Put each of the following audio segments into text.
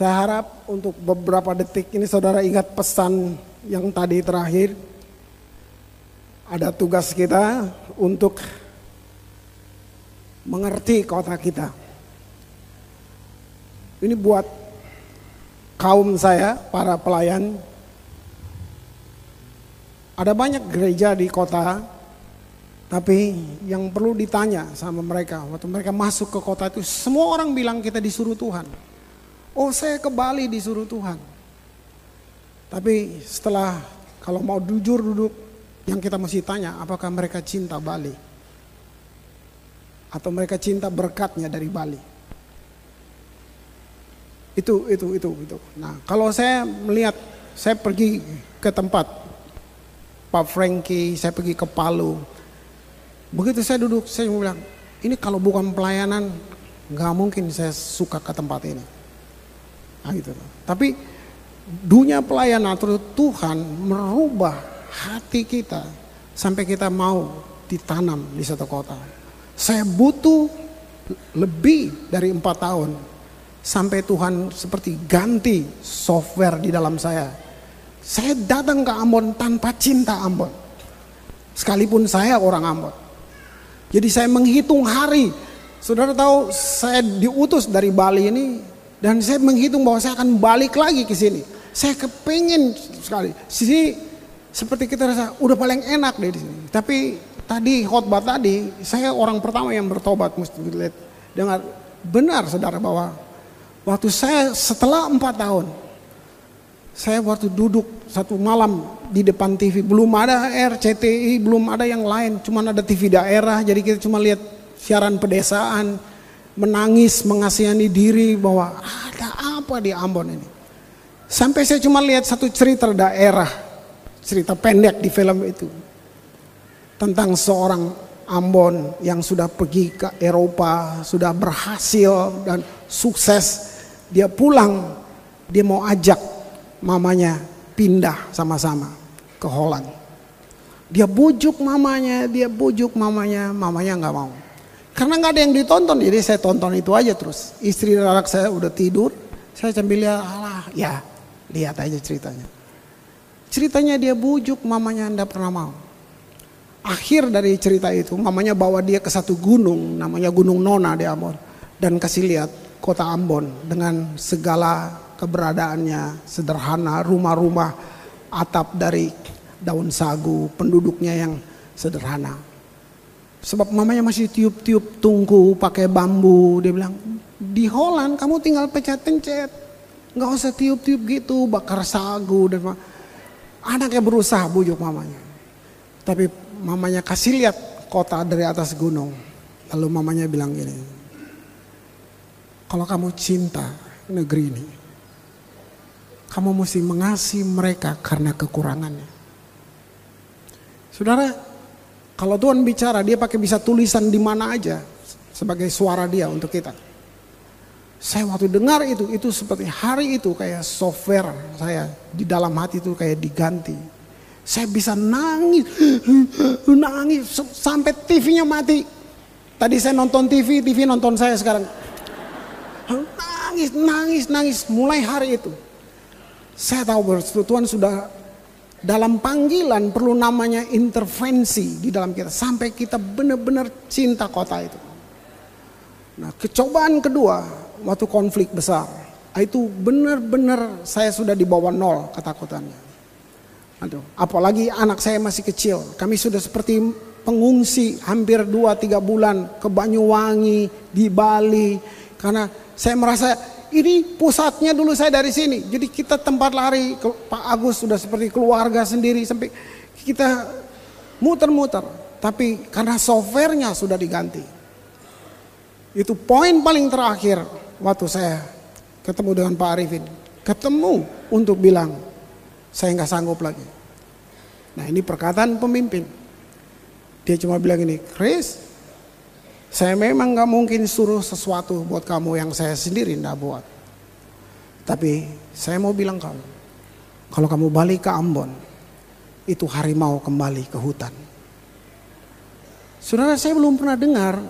Saya harap untuk beberapa detik ini saudara ingat pesan yang tadi terakhir. Ada tugas kita untuk mengerti kota kita. Ini buat kaum saya, para pelayan. Ada banyak gereja di kota, tapi yang perlu ditanya sama mereka, waktu mereka masuk ke kota itu, semua orang bilang kita disuruh Tuhan. Oh saya ke Bali disuruh Tuhan. Tapi setelah kalau mau jujur duduk, yang kita mesti tanya, apakah mereka cinta Bali? Atau mereka cinta berkatnya dari Bali? Itu, itu, itu, itu. Nah, kalau saya melihat, saya pergi ke tempat Pak Frankie, saya pergi ke Palu. Begitu saya duduk, saya bilang, ini kalau bukan pelayanan, nggak mungkin saya suka ke tempat ini. Nah, gitu. Tapi dunia pelayanan atau Tuhan merubah hati kita sampai kita mau ditanam di satu kota. Saya butuh lebih dari empat tahun Sampai Tuhan seperti ganti software di dalam saya. Saya datang ke Ambon tanpa cinta Ambon. Sekalipun saya orang Ambon. Jadi saya menghitung hari. Saudara tahu saya diutus dari Bali ini. Dan saya menghitung bahwa saya akan balik lagi ke sini. Saya kepengen sekali. Sini seperti kita rasa udah paling enak deh di sini. Tapi tadi khotbah tadi saya orang pertama yang bertobat mesti lihat dengar benar saudara bahwa Waktu saya setelah empat tahun, saya waktu duduk satu malam di depan TV, belum ada RCTI, belum ada yang lain, cuma ada TV daerah, jadi kita cuma lihat siaran pedesaan, menangis, mengasihani diri bahwa ada apa di Ambon ini. Sampai saya cuma lihat satu cerita daerah, cerita pendek di film itu. Tentang seorang Ambon yang sudah pergi ke Eropa, sudah berhasil dan sukses dia pulang, dia mau ajak mamanya pindah sama-sama ke Holland. Dia bujuk mamanya, dia bujuk mamanya, mamanya nggak mau. Karena nggak ada yang ditonton, jadi saya tonton itu aja terus. Istri dan anak saya udah tidur, saya sambil lihat, alah, ya lihat aja ceritanya. Ceritanya dia bujuk mamanya ndak pernah mau. Akhir dari cerita itu, mamanya bawa dia ke satu gunung, namanya Gunung Nona di Ambon. Dan kasih lihat, kota Ambon dengan segala keberadaannya sederhana, rumah-rumah atap dari daun sagu, penduduknya yang sederhana. Sebab mamanya masih tiup-tiup tungku pakai bambu. Dia bilang, di Holland kamu tinggal pencet-pencet. Nggak usah tiup-tiup gitu, bakar sagu. dan Anaknya berusaha bujuk mamanya. Tapi mamanya kasih lihat kota dari atas gunung. Lalu mamanya bilang gini, kalau kamu cinta negeri ini, kamu mesti mengasihi mereka karena kekurangannya. Saudara, kalau Tuhan bicara, dia pakai bisa tulisan di mana aja sebagai suara dia untuk kita. Saya waktu dengar itu, itu seperti hari itu kayak software saya di dalam hati itu kayak diganti. Saya bisa nangis, nangis sampai TV-nya mati. Tadi saya nonton TV, TV nonton saya sekarang. Nangis, nangis, nangis. Mulai hari itu. Saya tahu Tuhan sudah dalam panggilan perlu namanya intervensi di dalam kita. Sampai kita benar-benar cinta kota itu. Nah kecobaan kedua waktu konflik besar. Itu benar-benar saya sudah di bawah nol ketakutannya. Aduh, apalagi anak saya masih kecil. Kami sudah seperti pengungsi hampir 2-3 bulan ke Banyuwangi, di Bali. Karena saya merasa ini pusatnya dulu saya dari sini. Jadi kita tempat lari, Pak Agus sudah seperti keluarga sendiri sampai kita muter-muter. Tapi karena softwarenya sudah diganti. Itu poin paling terakhir waktu saya ketemu dengan Pak Arifin. Ketemu untuk bilang, saya nggak sanggup lagi. Nah ini perkataan pemimpin. Dia cuma bilang ini, Chris, saya memang gak mungkin suruh sesuatu buat kamu yang saya sendiri tidak buat. Tapi saya mau bilang kamu, kalau kamu balik ke Ambon, itu harimau kembali ke hutan. Saudara saya belum pernah dengar.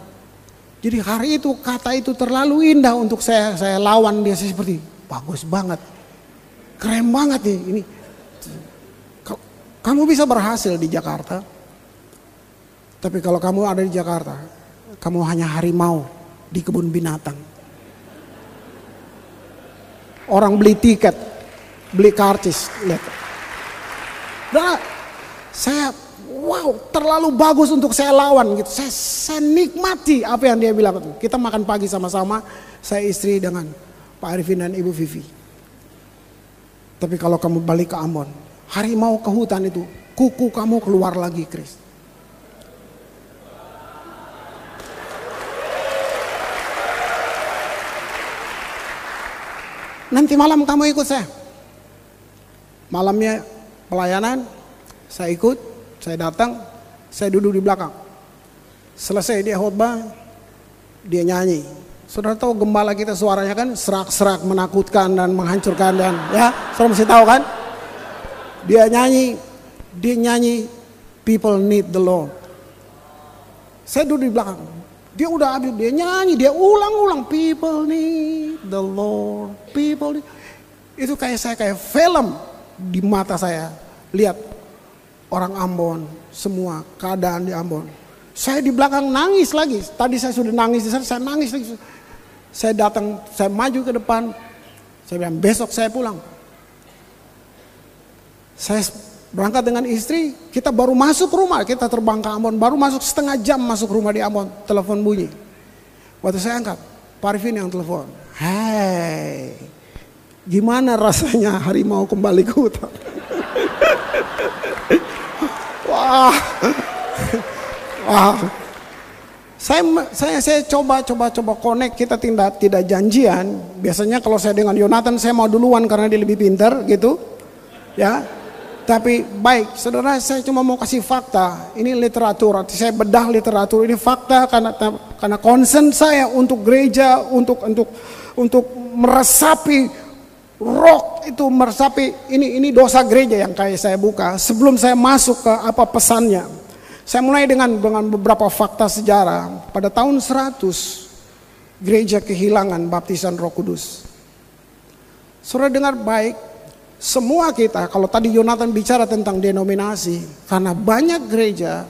Jadi hari itu kata itu terlalu indah untuk saya. Saya lawan dia seperti bagus banget. Keren banget nih ini. Kamu bisa berhasil di Jakarta. Tapi kalau kamu ada di Jakarta, kamu hanya harimau di kebun binatang. Orang beli tiket, beli karcis, lihat. Nah, saya wow terlalu bagus untuk saya lawan gitu. Saya, saya nikmati apa yang dia bilang. Kita makan pagi sama-sama, saya istri dengan Pak Arifin dan Ibu Vivi. Tapi kalau kamu balik ke Ambon, harimau ke hutan itu, kuku kamu keluar lagi, Chris. Nanti malam kamu ikut saya. Malamnya pelayanan, saya ikut, saya datang, saya duduk di belakang. Selesai dia khotbah, dia nyanyi. Saudara tahu gembala kita suaranya kan serak-serak menakutkan dan menghancurkan dan ya, saudara mesti tahu kan? Dia nyanyi, dia nyanyi people need the Lord. Saya duduk di belakang. Dia udah habis, dia nyanyi, dia ulang-ulang people need the Lord, people need. Itu kayak saya kayak film di mata saya. Lihat orang Ambon, semua keadaan di Ambon. Saya di belakang nangis lagi. Tadi saya sudah nangis di sana, saya nangis lagi. Saya datang, saya maju ke depan. Saya bilang, besok saya pulang. Saya berangkat dengan istri, kita baru masuk rumah, kita terbang ke Ambon, baru masuk setengah jam masuk rumah di Ambon, telepon bunyi. Waktu saya angkat, Pak Arifin yang telepon. Hei, gimana rasanya harimau kembali ke hutan? Wah, wah. Saya saya saya coba coba coba connect kita tidak tidak janjian. Biasanya kalau saya dengan Yonatan saya mau duluan karena dia lebih pintar gitu. Ya. Tapi baik, saudara saya cuma mau kasih fakta. Ini literatur, saya bedah literatur ini fakta karena karena concern saya untuk gereja, untuk untuk untuk meresapi rock itu meresapi ini ini dosa gereja yang kayak saya buka sebelum saya masuk ke apa pesannya. Saya mulai dengan dengan beberapa fakta sejarah. Pada tahun 100 gereja kehilangan baptisan Roh Kudus. Saudara dengar baik, semua kita kalau tadi Yonatan bicara tentang denominasi, karena banyak gereja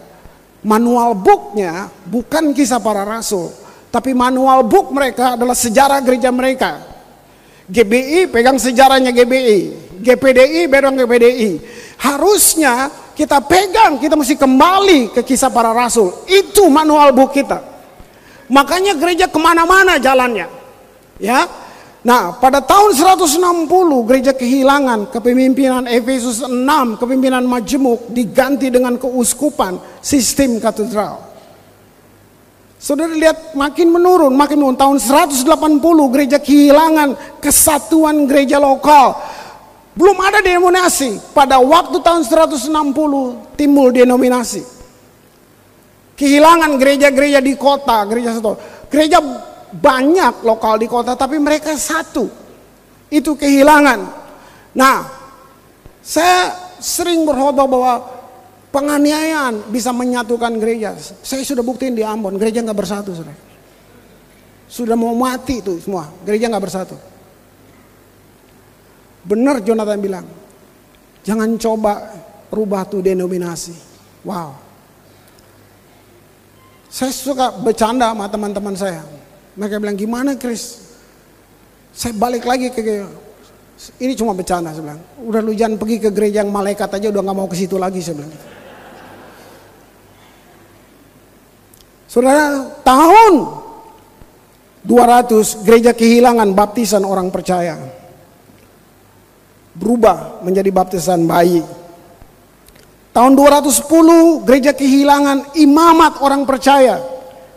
manual booknya bukan kisah para rasul, tapi manual book mereka adalah sejarah gereja mereka. GBI pegang sejarahnya GBI, GPDI pegang GPDI. Harusnya kita pegang, kita mesti kembali ke kisah para rasul. Itu manual book kita. Makanya gereja ke mana-mana jalannya. Ya, Nah, pada tahun 160 gereja kehilangan kepemimpinan Efesus 6, kepemimpinan majemuk diganti dengan keuskupan sistem katedral. Saudara lihat makin menurun, makin menurun. Tahun 180 gereja kehilangan kesatuan gereja lokal. Belum ada denominasi. Pada waktu tahun 160 timbul denominasi. Kehilangan gereja-gereja di kota, gereja satu. Gereja banyak lokal di kota tapi mereka satu. Itu kehilangan. Nah, saya sering berkhotbah bahwa penganiayaan bisa menyatukan gereja. Saya sudah buktiin di Ambon, gereja nggak bersatu, saudara. Sudah mau mati itu semua, gereja nggak bersatu. Benar Jonathan bilang, jangan coba rubah tuh denominasi. Wow. Saya suka bercanda sama teman-teman saya. Mereka bilang gimana Chris? Saya balik lagi ke ini cuma bercanda saya bilang. Udah lu jangan pergi ke gereja yang malaikat aja udah nggak mau ke situ lagi saya bilang. Saudara, tahun 200 gereja kehilangan baptisan orang percaya. Berubah menjadi baptisan bayi. Tahun 210 gereja kehilangan imamat orang percaya.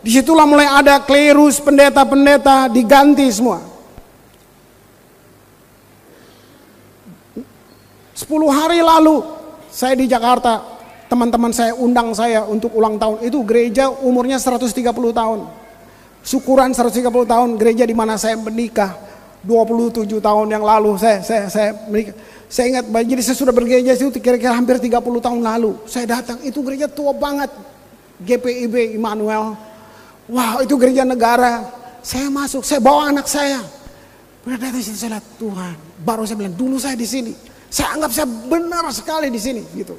Di situlah mulai ada klerus, pendeta-pendeta diganti semua. Sepuluh hari lalu saya di Jakarta, teman-teman saya undang saya untuk ulang tahun. Itu gereja umurnya 130 tahun. Syukuran 130 tahun gereja di mana saya menikah 27 tahun yang lalu saya saya saya menikah. Saya ingat jadi saya sudah bergereja itu kira-kira hampir 30 tahun lalu. Saya datang itu gereja tua banget. GPIB Immanuel Wow itu gereja negara. Saya masuk, saya bawa anak saya. Benar dari situ saya lihat Tuhan. Baru saya bilang dulu saya di sini. Saya anggap saya benar sekali di sini gitu.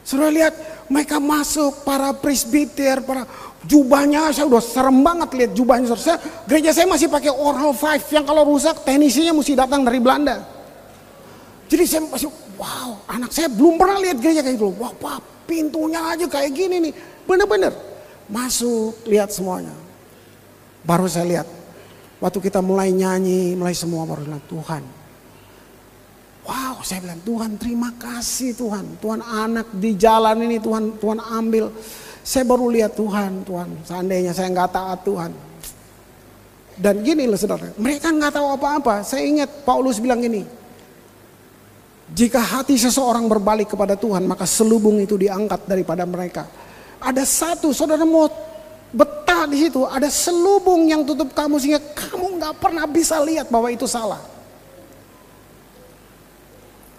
Sudah lihat mereka masuk para presbiter, para jubahnya saya udah serem banget lihat jubahnya. Saya, gereja saya masih pakai oral five yang kalau rusak teknisinya mesti datang dari Belanda. Jadi saya masih wow anak saya belum pernah lihat gereja kayak gitu. Wah wow, pintunya aja kayak gini nih. Bener-bener masuk lihat semuanya. Baru saya lihat waktu kita mulai nyanyi, mulai semua baru bilang Tuhan Wow, saya bilang Tuhan terima kasih Tuhan. Tuhan anak di jalan ini Tuhan Tuhan ambil. Saya baru lihat Tuhan, Tuhan. Seandainya saya nggak taat Tuhan. Dan gini loh saudara, mereka nggak tahu apa-apa. Saya ingat Paulus bilang gini, jika hati seseorang berbalik kepada Tuhan, maka selubung itu diangkat daripada mereka. Ada satu, saudara mau betah di situ, ada selubung yang tutup kamu sehingga kamu nggak pernah bisa lihat bahwa itu salah.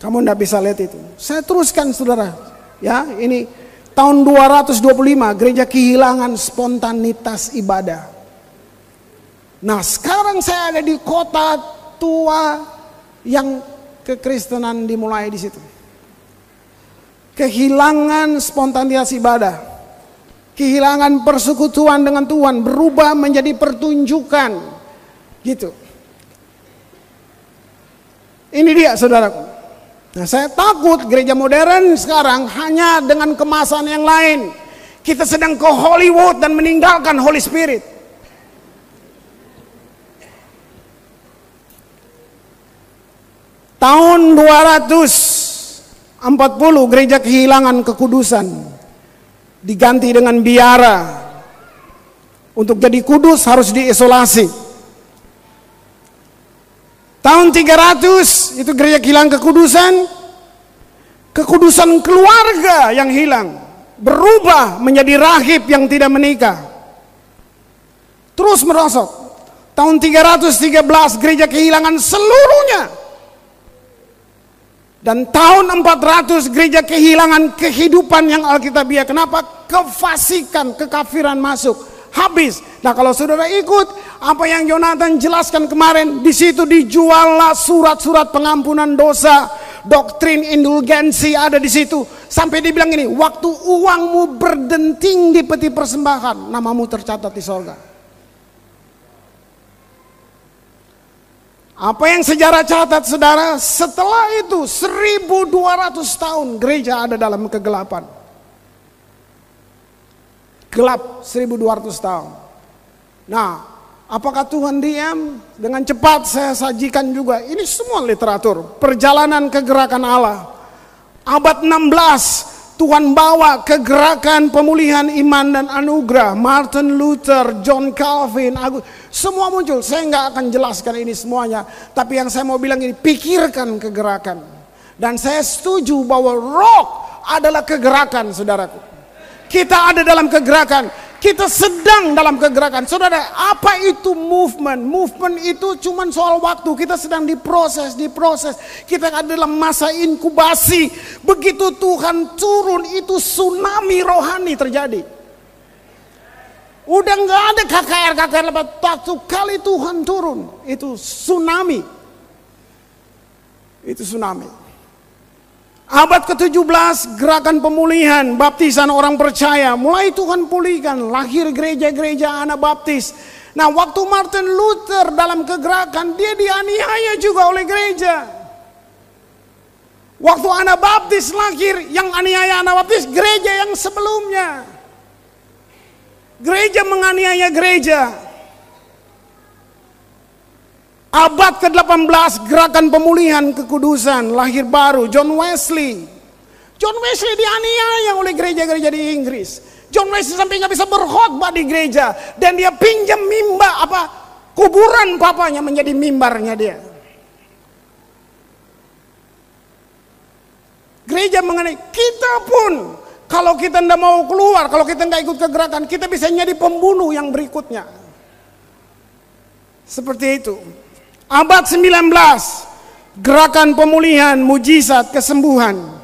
Kamu tidak bisa lihat itu. Saya teruskan saudara. Ya, ini tahun 225 gereja kehilangan spontanitas ibadah. Nah, sekarang saya ada di kota tua yang kekristenan dimulai di situ. Kehilangan spontanitas ibadah. Kehilangan persekutuan dengan Tuhan berubah menjadi pertunjukan. Gitu. Ini dia saudaraku. Nah, saya takut gereja modern sekarang hanya dengan kemasan yang lain. Kita sedang ke Hollywood dan meninggalkan Holy Spirit. Tahun 240 gereja kehilangan kekudusan. Diganti dengan biara. Untuk jadi kudus harus diisolasi. Tahun 300 itu gereja hilang kekudusan. Kekudusan keluarga yang hilang. Berubah menjadi rahib yang tidak menikah. Terus merosot. Tahun 313 gereja kehilangan seluruhnya. Dan tahun 400 gereja kehilangan kehidupan yang alkitabiah. Kenapa? Kefasikan, kekafiran masuk. Habis. Nah kalau saudara ikut apa yang Jonathan jelaskan kemarin, di situ dijuallah surat-surat pengampunan dosa, doktrin indulgensi ada di situ. Sampai dibilang ini, waktu uangmu berdenting di peti persembahan, namamu tercatat di sorga. Apa yang sejarah catat saudara, setelah itu 1200 tahun gereja ada dalam kegelapan. Gelap 1200 tahun. Nah, Apakah Tuhan diam? Dengan cepat saya sajikan juga. Ini semua literatur. Perjalanan kegerakan Allah. Abad 16 Tuhan bawa kegerakan pemulihan iman dan anugerah. Martin Luther, John Calvin, Agus, semua muncul. Saya nggak akan jelaskan ini semuanya. Tapi yang saya mau bilang ini, pikirkan kegerakan. Dan saya setuju bahwa rock adalah kegerakan, saudaraku. Kita ada dalam kegerakan. Kita sedang dalam kegerakan. Saudara, apa itu movement? Movement itu cuma soal waktu. Kita sedang diproses, diproses. Kita ada dalam masa inkubasi. Begitu Tuhan turun, itu tsunami rohani terjadi. Udah nggak ada KKR, KKR lepas. Satu kali Tuhan turun, itu tsunami. Itu tsunami. Abad ke-17 gerakan pemulihan baptisan orang percaya mulai Tuhan pulihkan lahir gereja-gereja anak baptis. Nah waktu Martin Luther dalam kegerakan dia dianiaya juga oleh gereja. Waktu anak baptis lahir yang aniaya anak baptis gereja yang sebelumnya. Gereja menganiaya gereja. Abad ke-18 gerakan pemulihan kekudusan lahir baru John Wesley. John Wesley dianiaya oleh gereja-gereja di Inggris. John Wesley sampai nggak bisa berkhotbah di gereja dan dia pinjam mimba apa kuburan papanya menjadi mimbarnya dia. Gereja mengenai kita pun kalau kita tidak mau keluar, kalau kita nggak ikut kegerakan, kita bisa jadi pembunuh yang berikutnya. Seperti itu. Abad 19 gerakan pemulihan mujizat kesembuhan.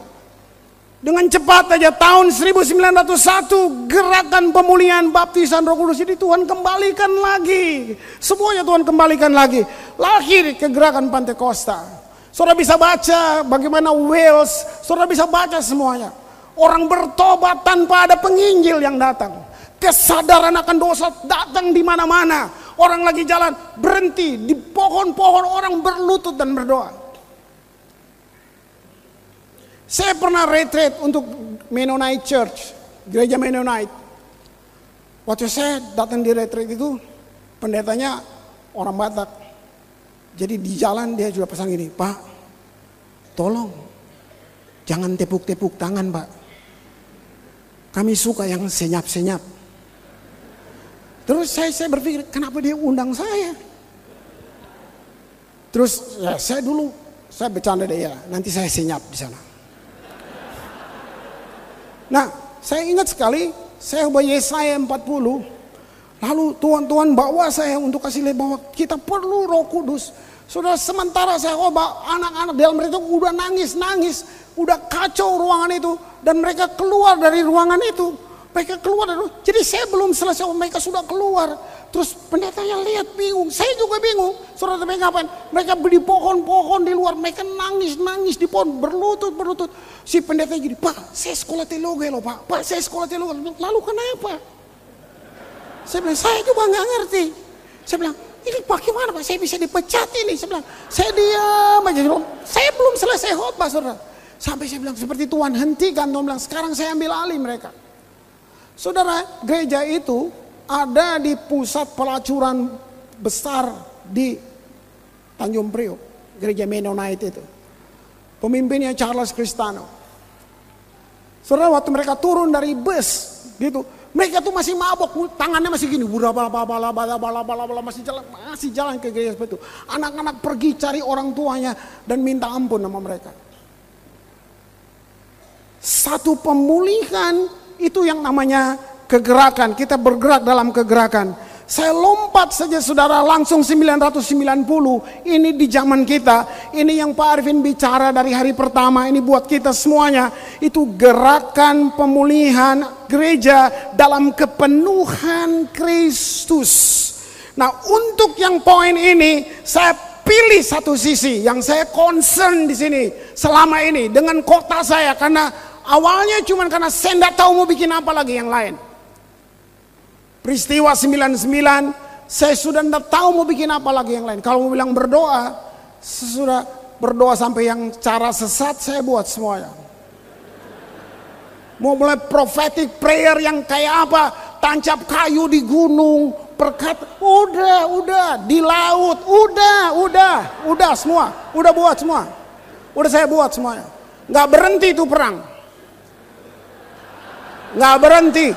Dengan cepat aja tahun 1901 gerakan pemulihan baptisan roh kudus ini Tuhan kembalikan lagi. Semuanya Tuhan kembalikan lagi. Lahir ke gerakan Pantekosta. Saudara bisa baca bagaimana Wales, saudara bisa baca semuanya. Orang bertobat tanpa ada penginjil yang datang. Kesadaran akan dosa datang di mana-mana. Orang lagi jalan berhenti di pohon-pohon orang berlutut dan berdoa. Saya pernah retreat untuk Mennonite Church, gereja Mennonite. Waktu saya datang di retreat itu, pendetanya orang Batak. Jadi di jalan dia juga pesan gini, Pak, tolong jangan tepuk-tepuk tangan Pak. Kami suka yang senyap-senyap. Terus saya, saya berpikir, kenapa dia undang saya? Terus ya, saya dulu, saya bercanda deh ya, nanti saya senyap di sana. Nah, saya ingat sekali, saya ubah Yesaya 40. Lalu Tuhan-Tuhan bawa saya untuk kasih lihat bahwa kita perlu roh kudus. Sudah sementara saya ubah anak-anak dalam mereka udah nangis-nangis. Udah kacau ruangan itu. Dan mereka keluar dari ruangan itu. Mereka keluar dari Jadi saya belum selesai, mereka sudah keluar. Terus pendetanya lihat bingung, saya juga bingung. Saudara mereka ngapain? Mereka beli pohon-pohon di luar, mereka nangis-nangis di pohon, berlutut, berlutut. Si pendeta jadi, Pak, saya sekolah teologi loh Pak. Pak, saya sekolah teologi. Lalu kenapa? Saya bilang, saya juga nggak ngerti. Saya bilang, ini Pak gimana Pak? Saya bisa dipecat ini. Saya bilang, saya diam aja. Saya belum selesai khotbah saudara. Sampai saya bilang, seperti Tuhan hentikan. Tuhan bilang, sekarang saya ambil alih mereka. Saudara, gereja itu ada di pusat pelacuran besar di Tanjung Priok, gereja Mennonite itu. Pemimpinnya Charles Cristano. Saudara, waktu mereka turun dari bus, gitu, mereka tuh masih mabok, tangannya masih gini, bala bala bala bala bala bala masih jalan, masih jalan ke gereja seperti itu. Anak-anak pergi cari orang tuanya dan minta ampun sama mereka. Satu pemulihan itu yang namanya kegerakan. Kita bergerak dalam kegerakan. Saya lompat saja saudara langsung 990. Ini di zaman kita. Ini yang Pak Arvin bicara dari hari pertama. Ini buat kita semuanya. Itu gerakan pemulihan gereja dalam kepenuhan Kristus. Nah untuk yang poin ini saya pilih satu sisi yang saya concern di sini selama ini dengan kota saya karena Awalnya cuma karena saya tidak tahu mau bikin apa lagi yang lain. Peristiwa 99, saya sudah tidak tahu mau bikin apa lagi yang lain. Kalau mau bilang berdoa, sesudah berdoa sampai yang cara sesat saya buat semuanya. Mau mulai prophetic prayer yang kayak apa? Tancap kayu di gunung, perkat, udah, udah, di laut, udah, udah, udah semua, udah buat semua. Udah saya buat semuanya. Gak berhenti itu perang nggak berhenti.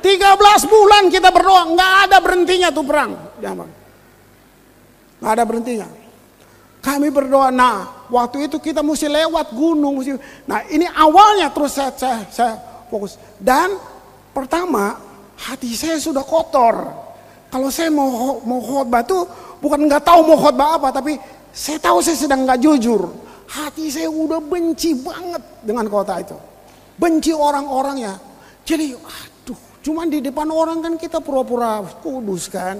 13 bulan kita berdoa, nggak ada berhentinya tuh perang. Jangan. Nggak ada berhentinya. Kami berdoa, nah waktu itu kita mesti lewat gunung. Mesti, nah ini awalnya terus saya, saya, saya fokus. Dan pertama, hati saya sudah kotor. Kalau saya mau mau khotbah tuh bukan nggak tahu mau khotbah apa, tapi saya tahu saya sedang nggak jujur. Hati saya udah benci banget dengan kota itu. Benci orang-orangnya. Jadi aduh, cuman di depan orang kan kita pura-pura kudus kan.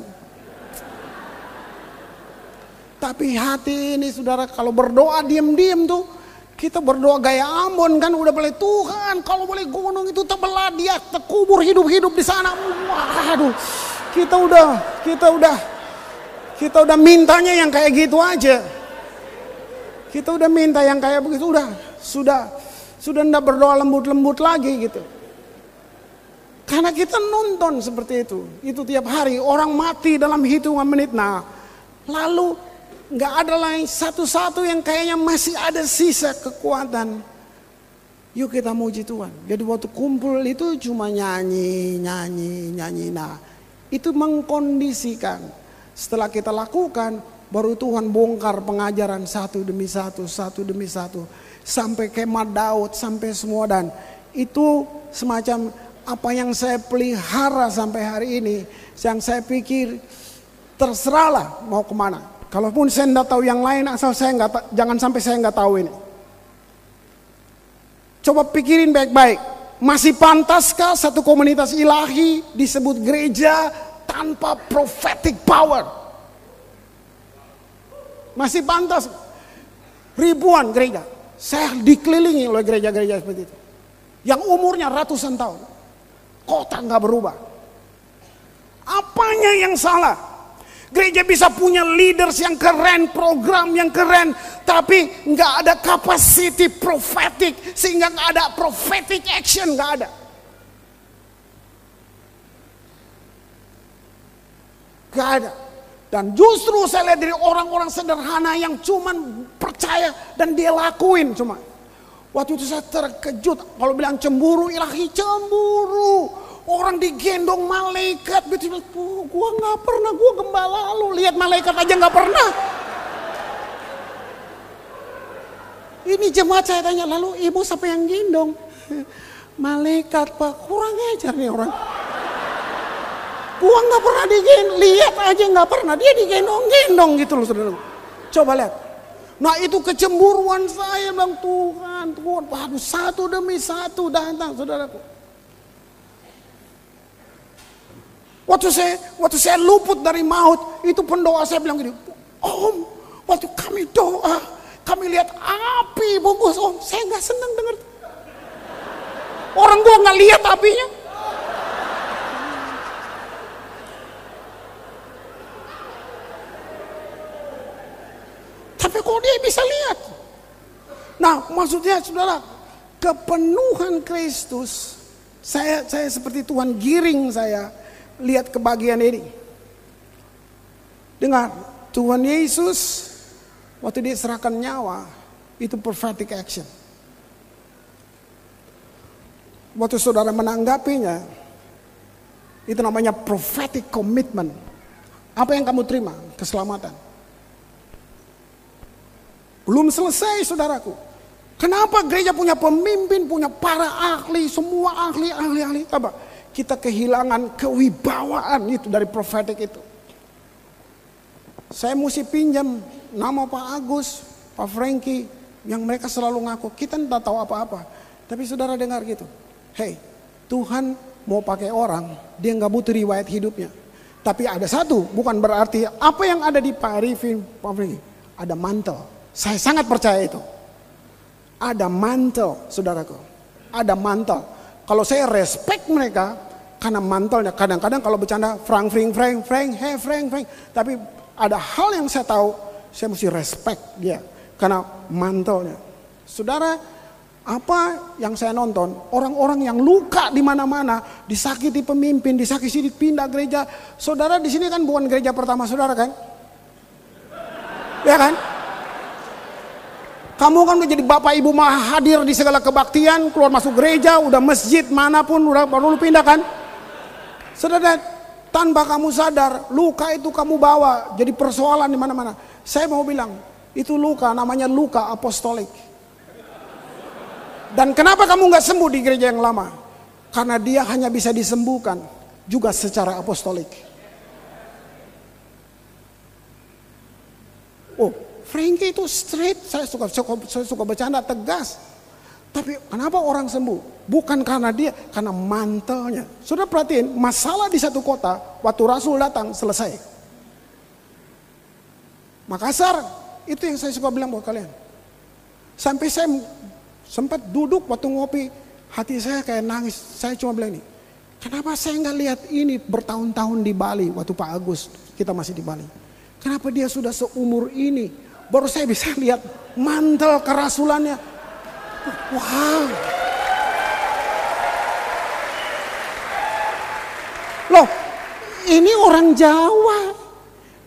Tapi hati ini saudara kalau berdoa diam-diam tuh kita berdoa gaya Ambon kan udah boleh Tuhan kalau boleh gunung itu terbelah dia terkubur hidup-hidup di sana. Waduh, kita udah kita udah kita udah mintanya yang kayak gitu aja. Kita udah minta yang kayak begitu udah sudah sudah ndak berdoa lembut-lembut lagi gitu. Karena kita nonton seperti itu. Itu tiap hari orang mati dalam hitungan menit. Nah, lalu nggak ada lain satu-satu yang kayaknya masih ada sisa kekuatan. Yuk kita muji Tuhan. Jadi waktu kumpul itu cuma nyanyi, nyanyi, nyanyi. Nah, itu mengkondisikan. Setelah kita lakukan, baru Tuhan bongkar pengajaran satu demi satu, satu demi satu. Sampai kemah Daud, sampai semua. Dan itu semacam apa yang saya pelihara sampai hari ini, yang saya pikir terserahlah mau ke mana. Kalaupun saya tidak tahu yang lain, asal saya nggak jangan sampai saya nggak tahu ini. Coba pikirin baik-baik. Masih pantaskah satu komunitas ilahi disebut gereja tanpa prophetic power? Masih pantas. Ribuan gereja. Saya dikelilingi oleh gereja-gereja seperti itu. Yang umurnya ratusan tahun. Kota nggak berubah. Apanya yang salah? Gereja bisa punya leaders yang keren, program yang keren, tapi nggak ada capacity prophetic, sehingga nggak ada prophetic action, nggak ada. Nggak ada. Dan justru saya lihat dari orang-orang sederhana yang cuman percaya dan dia lakuin cuma. Waktu itu saya terkejut kalau bilang cemburu ilahi cemburu. Orang digendong malaikat, betul betul. Gua nggak pernah, gua gembala lu lihat malaikat aja nggak pernah. Ini jemaat saya tanya, lalu ibu siapa yang gendong? Malaikat pak, kurang ajar nih orang. Gua nggak pernah digendong, lihat aja nggak pernah. Dia digendong-gendong gitu loh saudara. Coba lihat. Nah itu kecemburuan saya bang Tuhan, Tuhan, waduh satu demi satu datang saudaraku. Waktu saya waktu saya luput dari maut, itu pendoa saya bilang gini, Om, waktu kami doa, kami lihat api bungkus Om, saya nggak senang dengar. Orang gua nggak lihat apinya. Tapi kok dia bisa lihat? Nah, maksudnya saudara, kepenuhan Kristus, saya saya seperti Tuhan giring saya lihat kebahagiaan ini. Dengar, Tuhan Yesus waktu dia serahkan nyawa, itu prophetic action. Waktu saudara menanggapinya, itu namanya prophetic commitment. Apa yang kamu terima? Keselamatan. Belum selesai saudaraku. Kenapa gereja punya pemimpin, punya para ahli, semua ahli, ahli, ahli. Apa? kita kehilangan kewibawaan itu dari profetik itu. Saya mesti pinjam nama Pak Agus, Pak Franky, yang mereka selalu ngaku, kita tidak tahu apa-apa. Tapi saudara dengar gitu, hei Tuhan mau pakai orang, dia nggak butuh riwayat hidupnya. Tapi ada satu, bukan berarti apa yang ada di Pak Arifin, Pak Franky, ada mantel. Saya sangat percaya itu. Ada mantel, saudaraku. Ada mantel kalau saya respect mereka karena mantelnya. Kadang-kadang kalau bercanda Frank, Frank, Frank, Frank, hey Frank, Frank. Tapi ada hal yang saya tahu, saya mesti respect dia karena mantelnya. Saudara, apa yang saya nonton, orang-orang yang luka di mana-mana, disakiti pemimpin, disakiti pindah gereja. Saudara di sini kan bukan gereja pertama saudara kan? Ya kan? Kamu kan udah jadi bapak ibu mah hadir di segala kebaktian, keluar masuk gereja, udah masjid mana pun, udah baru pindah kan. Saudara, tanpa kamu sadar, luka itu kamu bawa jadi persoalan di mana-mana. Saya mau bilang, itu luka namanya luka apostolik. Dan kenapa kamu nggak sembuh di gereja yang lama? Karena dia hanya bisa disembuhkan juga secara apostolik. Oh, Frankie itu straight, saya suka, suka, saya suka bercanda tegas. Tapi kenapa orang sembuh? Bukan karena dia, karena mantelnya. Sudah perhatiin, masalah di satu kota, waktu Rasul datang, selesai. Makassar, itu yang saya suka bilang buat kalian. Sampai saya sempat duduk waktu ngopi, hati saya kayak nangis. Saya cuma bilang ini, kenapa saya nggak lihat ini bertahun-tahun di Bali, waktu Pak Agus, kita masih di Bali. Kenapa dia sudah seumur ini, baru saya bisa lihat mantel kerasulannya. Wow. Loh, ini orang Jawa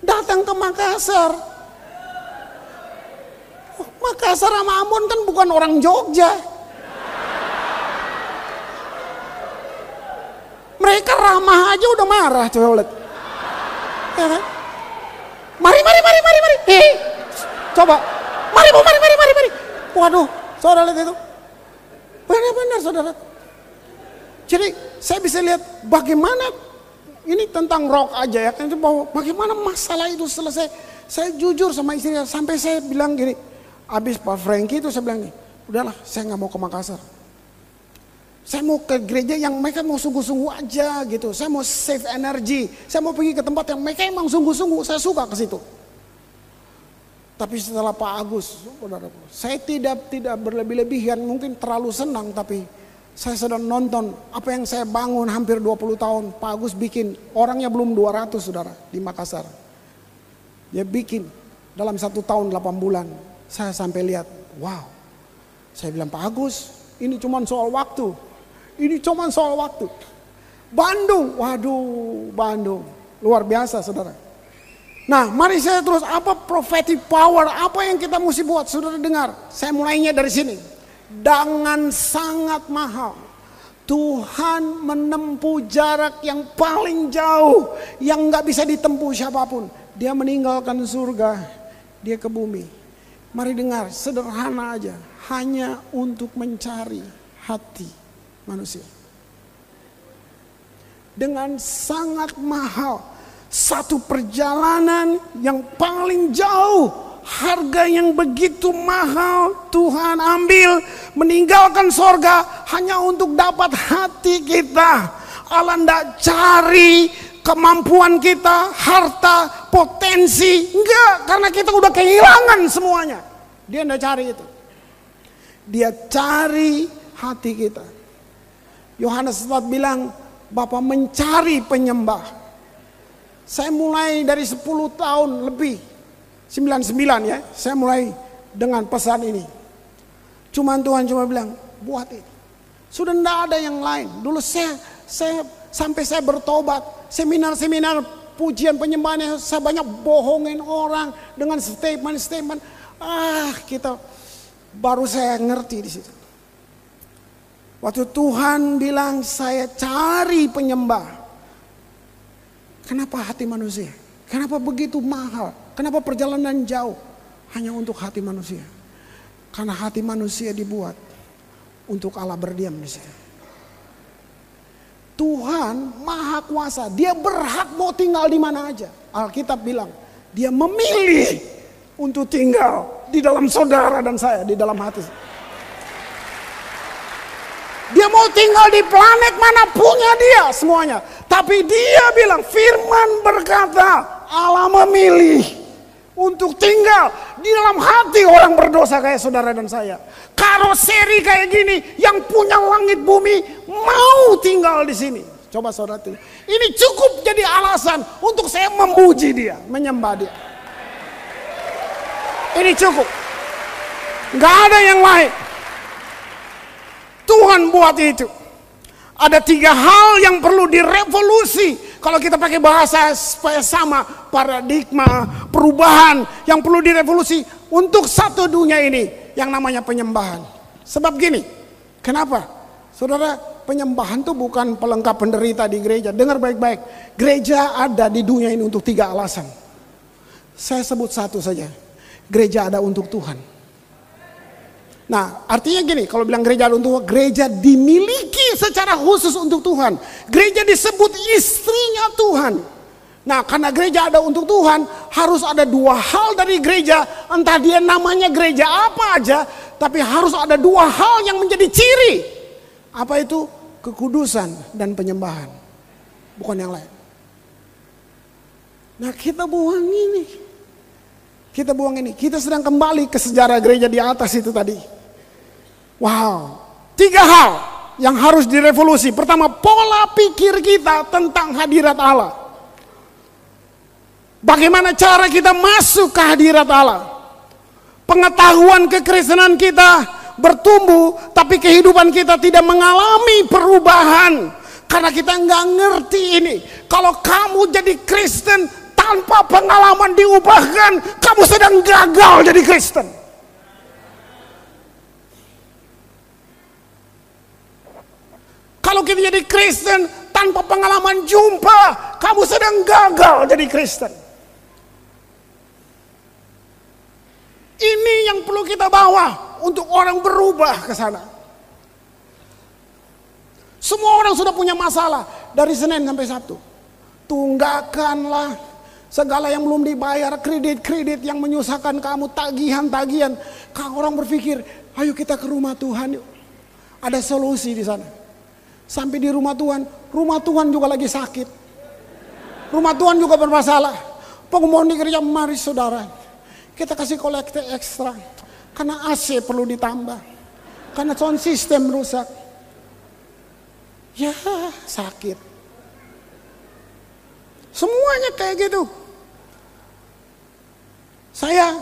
datang ke Makassar. Makassar sama Ambon kan bukan orang Jogja. Mereka ramah aja udah marah coba lihat. Ya kan? Mari, mari, mari, mari, mari. Hei, Coba, mari bu, mari, mari, mari, mari. Waduh, saudara lihat itu. Benar-benar saudara. Jadi saya bisa lihat bagaimana ini tentang rock aja ya kan bahwa bagaimana masalah itu selesai. Saya jujur sama istrinya sampai saya bilang gini, habis Pak Franky itu saya bilang nih, udahlah saya nggak mau ke Makassar. Saya mau ke gereja yang mereka mau sungguh-sungguh aja gitu. Saya mau save energi. Saya mau pergi ke tempat yang mereka emang sungguh-sungguh. Saya suka ke situ. Tapi setelah Pak Agus, saya tidak tidak berlebih-lebihan, mungkin terlalu senang, tapi saya sedang nonton apa yang saya bangun hampir 20 tahun. Pak Agus bikin, orangnya belum 200 saudara di Makassar. Dia bikin dalam satu tahun 8 bulan. Saya sampai lihat, wow. Saya bilang Pak Agus, ini cuma soal waktu. Ini cuma soal waktu. Bandung, waduh Bandung. Luar biasa saudara. Nah, mari saya terus apa prophetic power, apa yang kita mesti buat? Saudara dengar, saya mulainya dari sini. Dengan sangat mahal. Tuhan menempuh jarak yang paling jauh yang nggak bisa ditempuh siapa pun. Dia meninggalkan surga, dia ke bumi. Mari dengar, sederhana aja, hanya untuk mencari hati manusia. Dengan sangat mahal, satu perjalanan yang paling jauh, harga yang begitu mahal Tuhan ambil meninggalkan sorga hanya untuk dapat hati kita. Allah tidak cari kemampuan kita, harta, potensi. Enggak, karena kita udah kehilangan semuanya. Dia tidak cari itu. Dia cari hati kita. Yohanes 4 bilang, Bapak mencari penyembah saya mulai dari 10 tahun lebih. 99 ya. Saya mulai dengan pesan ini. Cuman Tuhan cuma bilang, buat ini. Sudah tidak ada yang lain. Dulu saya, saya sampai saya bertobat. Seminar-seminar pujian penyembahannya saya banyak bohongin orang dengan statement-statement. Ah kita baru saya ngerti di situ. Waktu Tuhan bilang saya cari penyembah. Kenapa hati manusia? Kenapa begitu mahal? Kenapa perjalanan jauh? Hanya untuk hati manusia. Karena hati manusia dibuat untuk Allah berdiam di situ. Tuhan maha kuasa. Dia berhak mau tinggal di mana aja. Alkitab bilang, dia memilih untuk tinggal di dalam saudara dan saya, di dalam hati. Dia mau tinggal di planet mana punya dia semuanya. Tapi dia bilang firman berkata Allah memilih untuk tinggal di dalam hati orang berdosa kayak saudara dan saya. Karoseri kayak gini yang punya langit bumi mau tinggal di sini. Coba saudara tuh. Ini cukup jadi alasan untuk saya memuji dia, menyembah dia. Ini cukup. Gak ada yang lain. Tuhan buat itu. Ada tiga hal yang perlu direvolusi. Kalau kita pakai bahasa supaya sama paradigma perubahan yang perlu direvolusi untuk satu dunia ini yang namanya penyembahan. Sebab gini, kenapa? Saudara, penyembahan itu bukan pelengkap penderita di gereja. Dengar baik-baik. Gereja ada di dunia ini untuk tiga alasan. Saya sebut satu saja. Gereja ada untuk Tuhan. Nah, artinya gini, kalau bilang gereja untuk gereja dimiliki secara khusus untuk Tuhan. Gereja disebut istrinya Tuhan. Nah, karena gereja ada untuk Tuhan, harus ada dua hal dari gereja, entah dia namanya gereja apa aja, tapi harus ada dua hal yang menjadi ciri. Apa itu? Kekudusan dan penyembahan. Bukan yang lain. Nah, kita buang ini. Kita buang ini. Kita sedang kembali ke sejarah gereja di atas itu tadi. Wow, tiga hal yang harus direvolusi. Pertama, pola pikir kita tentang hadirat Allah. Bagaimana cara kita masuk ke hadirat Allah? Pengetahuan kekristenan kita bertumbuh, tapi kehidupan kita tidak mengalami perubahan karena kita nggak ngerti ini. Kalau kamu jadi Kristen tanpa pengalaman diubahkan, kamu sedang gagal jadi Kristen. Kalau kita jadi Kristen tanpa pengalaman jumpa, kamu sedang gagal jadi Kristen. Ini yang perlu kita bawa untuk orang berubah ke sana. Semua orang sudah punya masalah dari Senin sampai Sabtu. Tunggakanlah segala yang belum dibayar, kredit-kredit yang menyusahkan kamu, tagihan-tagihan. Kalau orang berpikir, ayo kita ke rumah Tuhan yuk. Ada solusi di sana. Sampai di rumah Tuhan, rumah Tuhan juga lagi sakit. Rumah Tuhan juga bermasalah. Pengumuman di gereja, mari saudara. Kita kasih kolekte ekstra. Karena AC perlu ditambah. Karena sound system rusak. Ya sakit. Semuanya kayak gitu. Saya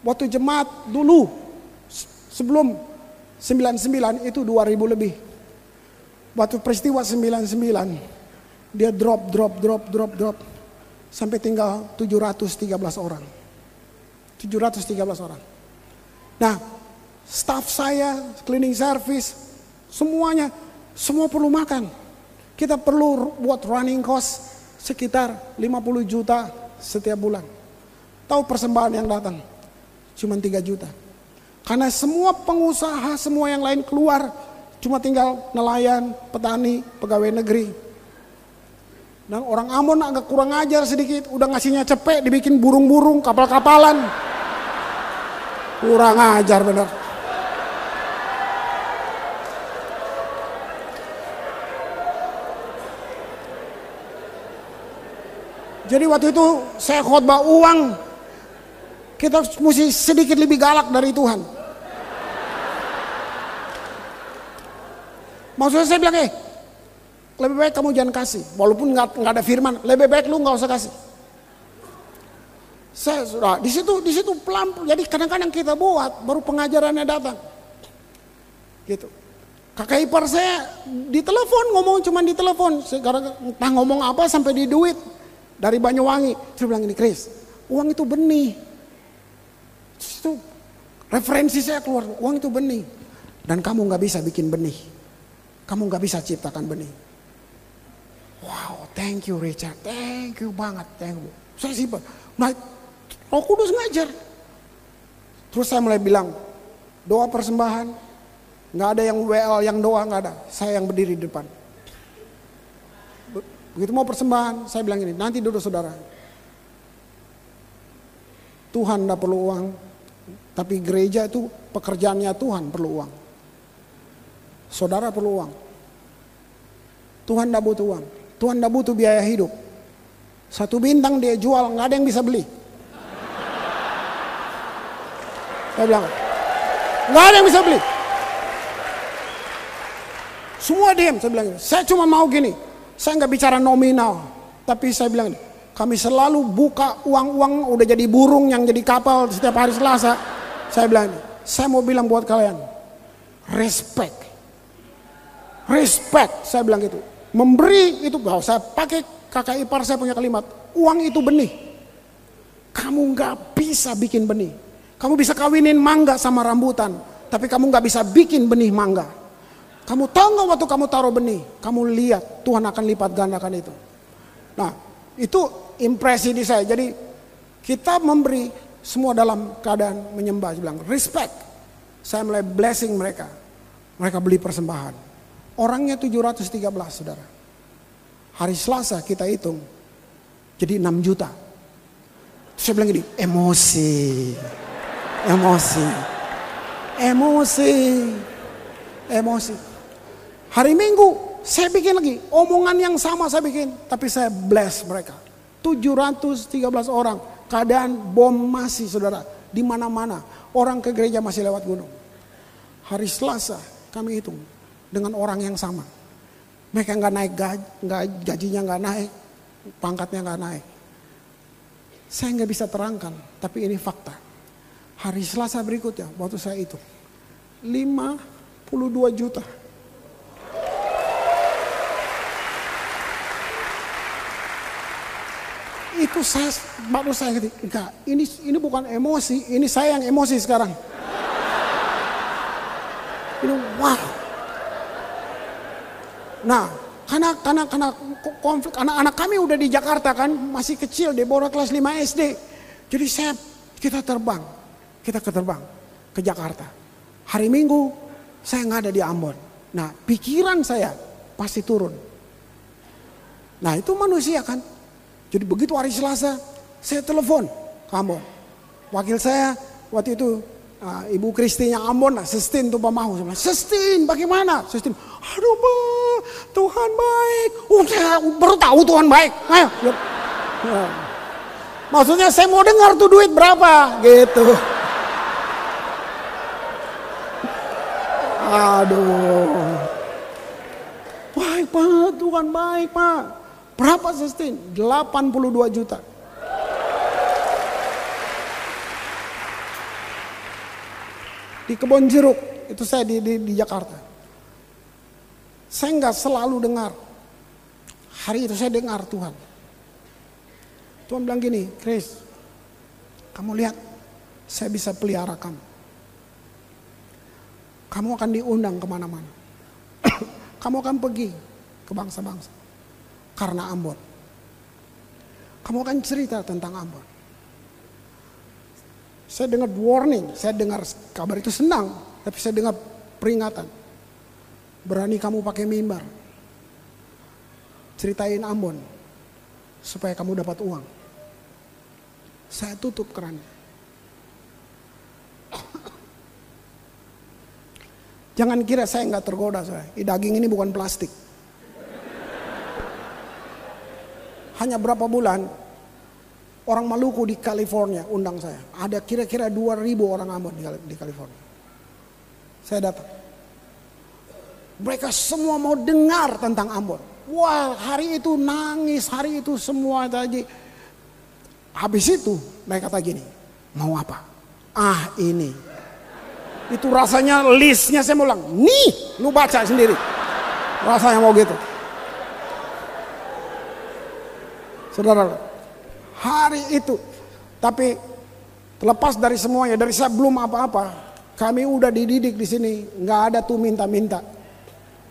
waktu jemaat dulu sebelum 99 itu 2000 lebih. Waktu peristiwa 99 dia drop drop drop drop drop sampai tinggal 713 orang. 713 orang. Nah, staff saya, cleaning service, semuanya semua perlu makan. Kita perlu buat running cost sekitar 50 juta setiap bulan. Tahu persembahan yang datang? Cuma 3 juta. Karena semua pengusaha, semua yang lain keluar, cuma tinggal nelayan, petani, pegawai negeri. Dan orang Ambon agak kurang ajar sedikit, udah ngasihnya cepet, dibikin burung-burung, kapal-kapalan. Kurang ajar bener. Jadi waktu itu saya khotbah uang, kita mesti sedikit lebih galak dari Tuhan. Maksudnya saya bilang, eh, lebih baik kamu jangan kasih, walaupun nggak ada firman, lebih baik lu nggak usah kasih. Saya sudah di situ di situ pelan, jadi kadang-kadang kita buat, baru pengajarannya datang, gitu. Kakak ipar saya di telepon ngomong cuma di telepon, sekarang entah ngomong apa sampai di duit dari Banyuwangi. Saya bilang ini Chris, uang itu benih. Itu referensi saya keluar, uang itu benih. Dan kamu nggak bisa bikin benih. Kamu nggak bisa ciptakan benih. Wow, thank you Richard, thank you banget, thank you. Saya sih, nah, Roh Kudus ngajar. Terus saya mulai bilang, doa persembahan, nggak ada yang WL, yang doa nggak ada. Saya yang berdiri di depan. Begitu mau persembahan, saya bilang ini, nanti duduk saudara. Tuhan tidak perlu uang, tapi gereja itu pekerjaannya Tuhan perlu uang. Saudara perlu uang. Tuhan tidak butuh uang. Tuhan tidak butuh biaya hidup. Satu bintang dia jual, nggak ada yang bisa beli. Saya bilang, nggak ada yang bisa beli. Semua diam, saya bilang, saya cuma mau gini, saya nggak bicara nominal, tapi saya bilang kami selalu buka uang-uang udah jadi burung yang jadi kapal setiap hari Selasa. Saya bilang, saya mau bilang buat kalian, respect, respect. Saya bilang gitu, memberi itu gak saya pakai kakak ipar saya punya kalimat, uang itu benih. Kamu nggak bisa bikin benih. Kamu bisa kawinin mangga sama rambutan, tapi kamu nggak bisa bikin benih mangga. Kamu tahu nggak waktu kamu taruh benih, kamu lihat Tuhan akan lipat gandakan itu. Nah, itu impresi di saya. Jadi kita memberi semua dalam keadaan menyembah, bilang respect. Saya mulai blessing mereka. Mereka beli persembahan. Orangnya 713 saudara. Hari Selasa kita hitung. Jadi 6 juta. Saya bilang gini, emosi. Emosi. Emosi. Emosi. Hari Minggu saya bikin lagi omongan yang sama saya bikin, tapi saya bless mereka. 713 orang, keadaan bom masih saudara di mana-mana. Orang ke gereja masih lewat gunung. Hari Selasa kami hitung dengan orang yang sama. Mereka nggak naik gaji, nggak gajinya nggak naik, pangkatnya nggak naik. Saya nggak bisa terangkan, tapi ini fakta. Hari Selasa berikutnya, waktu saya itu 52 juta itu saya baru saya enggak, ini ini bukan emosi, ini saya yang emosi sekarang. Ini wah. Nah, karena karena karena konflik anak-anak kami udah di Jakarta kan, masih kecil di bawah kelas 5 SD. Jadi saya kita terbang, kita keterbang ke Jakarta. Hari Minggu saya nggak ada di Ambon. Nah, pikiran saya pasti turun. Nah, itu manusia kan. Jadi begitu hari Selasa, saya telepon kamu. Wakil saya waktu itu uh, Ibu Kristi yang Ambon lah, Sistin tuh bilang, Sistin bagaimana? Sistin, aduh ba, Tuhan baik. Uh, saya baru tahu Tuhan baik. Ayo. Ya. Maksudnya saya mau dengar tuh duit berapa gitu. Aduh. Baik Pak, Tuhan baik Pak. Berapa sustain? 82 juta. Di kebon jeruk, itu saya di, di, di Jakarta. Saya nggak selalu dengar. Hari itu saya dengar Tuhan. Tuhan bilang gini, Chris, kamu lihat, saya bisa pelihara kamu. Kamu akan diundang ke mana-mana. kamu akan pergi ke bangsa-bangsa. Karena Ambon. Kamu akan cerita tentang Ambon. Saya dengar warning, saya dengar kabar itu senang. Tapi saya dengar peringatan. Berani kamu pakai mimbar. Ceritain Ambon. Supaya kamu dapat uang. Saya tutup kerannya. Jangan kira saya nggak tergoda saya. Daging ini bukan plastik. Hanya berapa bulan orang Maluku di California undang saya. Ada kira-kira 2000 orang Ambon di California. Saya datang. Mereka semua mau dengar tentang Ambon. Wah hari itu nangis, hari itu semua tadi Habis itu mereka kata gini, mau apa? Ah ini. Itu rasanya listnya saya mau ulang. Nih, lu baca sendiri. Rasanya mau gitu. Saudara, hari itu. Tapi terlepas dari semuanya, dari saya belum apa-apa. Kami udah dididik di sini, nggak ada tuh minta-minta.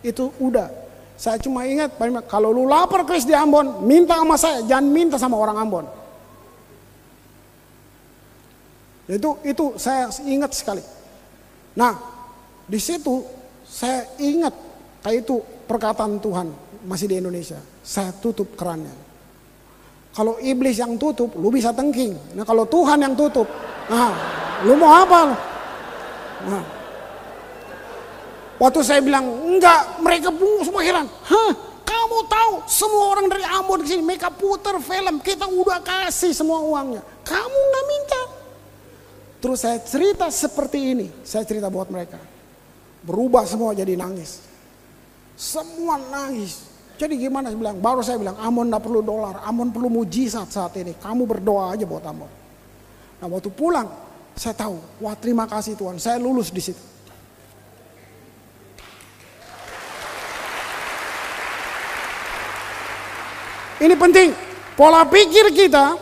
Itu udah. Saya cuma ingat, kalau lu lapar Chris di Ambon, minta sama saya, jangan minta sama orang Ambon. Itu itu saya ingat sekali. Nah, di situ saya ingat kayak itu perkataan Tuhan masih di Indonesia. Saya tutup kerannya. Kalau iblis yang tutup, lu bisa tengking. Nah, kalau Tuhan yang tutup, nah, lu mau apa? Nah. Waktu saya bilang, enggak, mereka semua heran. Hah, kamu tahu semua orang dari Ambon ke sini, mereka putar film, kita udah kasih semua uangnya. Kamu nggak minta. Terus saya cerita seperti ini, saya cerita buat mereka. Berubah semua jadi nangis. Semua nangis. Jadi gimana saya bilang? Baru saya bilang, Amon tidak perlu dolar, Amon perlu mujizat saat ini. Kamu berdoa aja buat Amon. Nah waktu pulang, saya tahu, wah terima kasih Tuhan, saya lulus di situ. Ini penting, pola pikir kita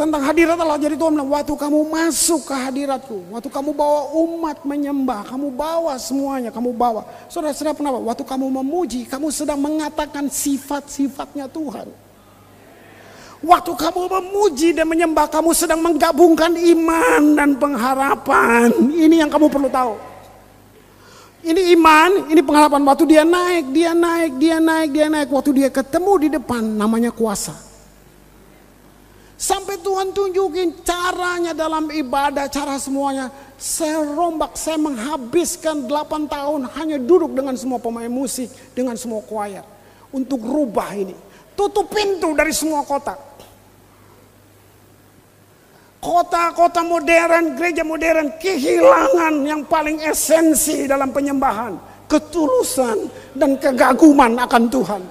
tentang hadirat Allah. Jadi Tuhan bilang, waktu kamu masuk ke hadiratku, waktu kamu bawa umat menyembah, kamu bawa semuanya, kamu bawa. Saudara-saudara kenapa? Waktu kamu memuji, kamu sedang mengatakan sifat-sifatnya Tuhan. Waktu kamu memuji dan menyembah, kamu sedang menggabungkan iman dan pengharapan. Ini yang kamu perlu tahu. Ini iman, ini pengharapan. Waktu dia naik, dia naik, dia naik, dia naik. Waktu dia ketemu di depan, namanya kuasa. Sampai Tuhan tunjukin caranya dalam ibadah, cara semuanya. Saya rombak, saya menghabiskan 8 tahun hanya duduk dengan semua pemain musik, dengan semua choir. Untuk rubah ini. Tutup pintu dari semua kota. Kota-kota modern, gereja modern kehilangan yang paling esensi dalam penyembahan. Ketulusan dan kegaguman akan Tuhan.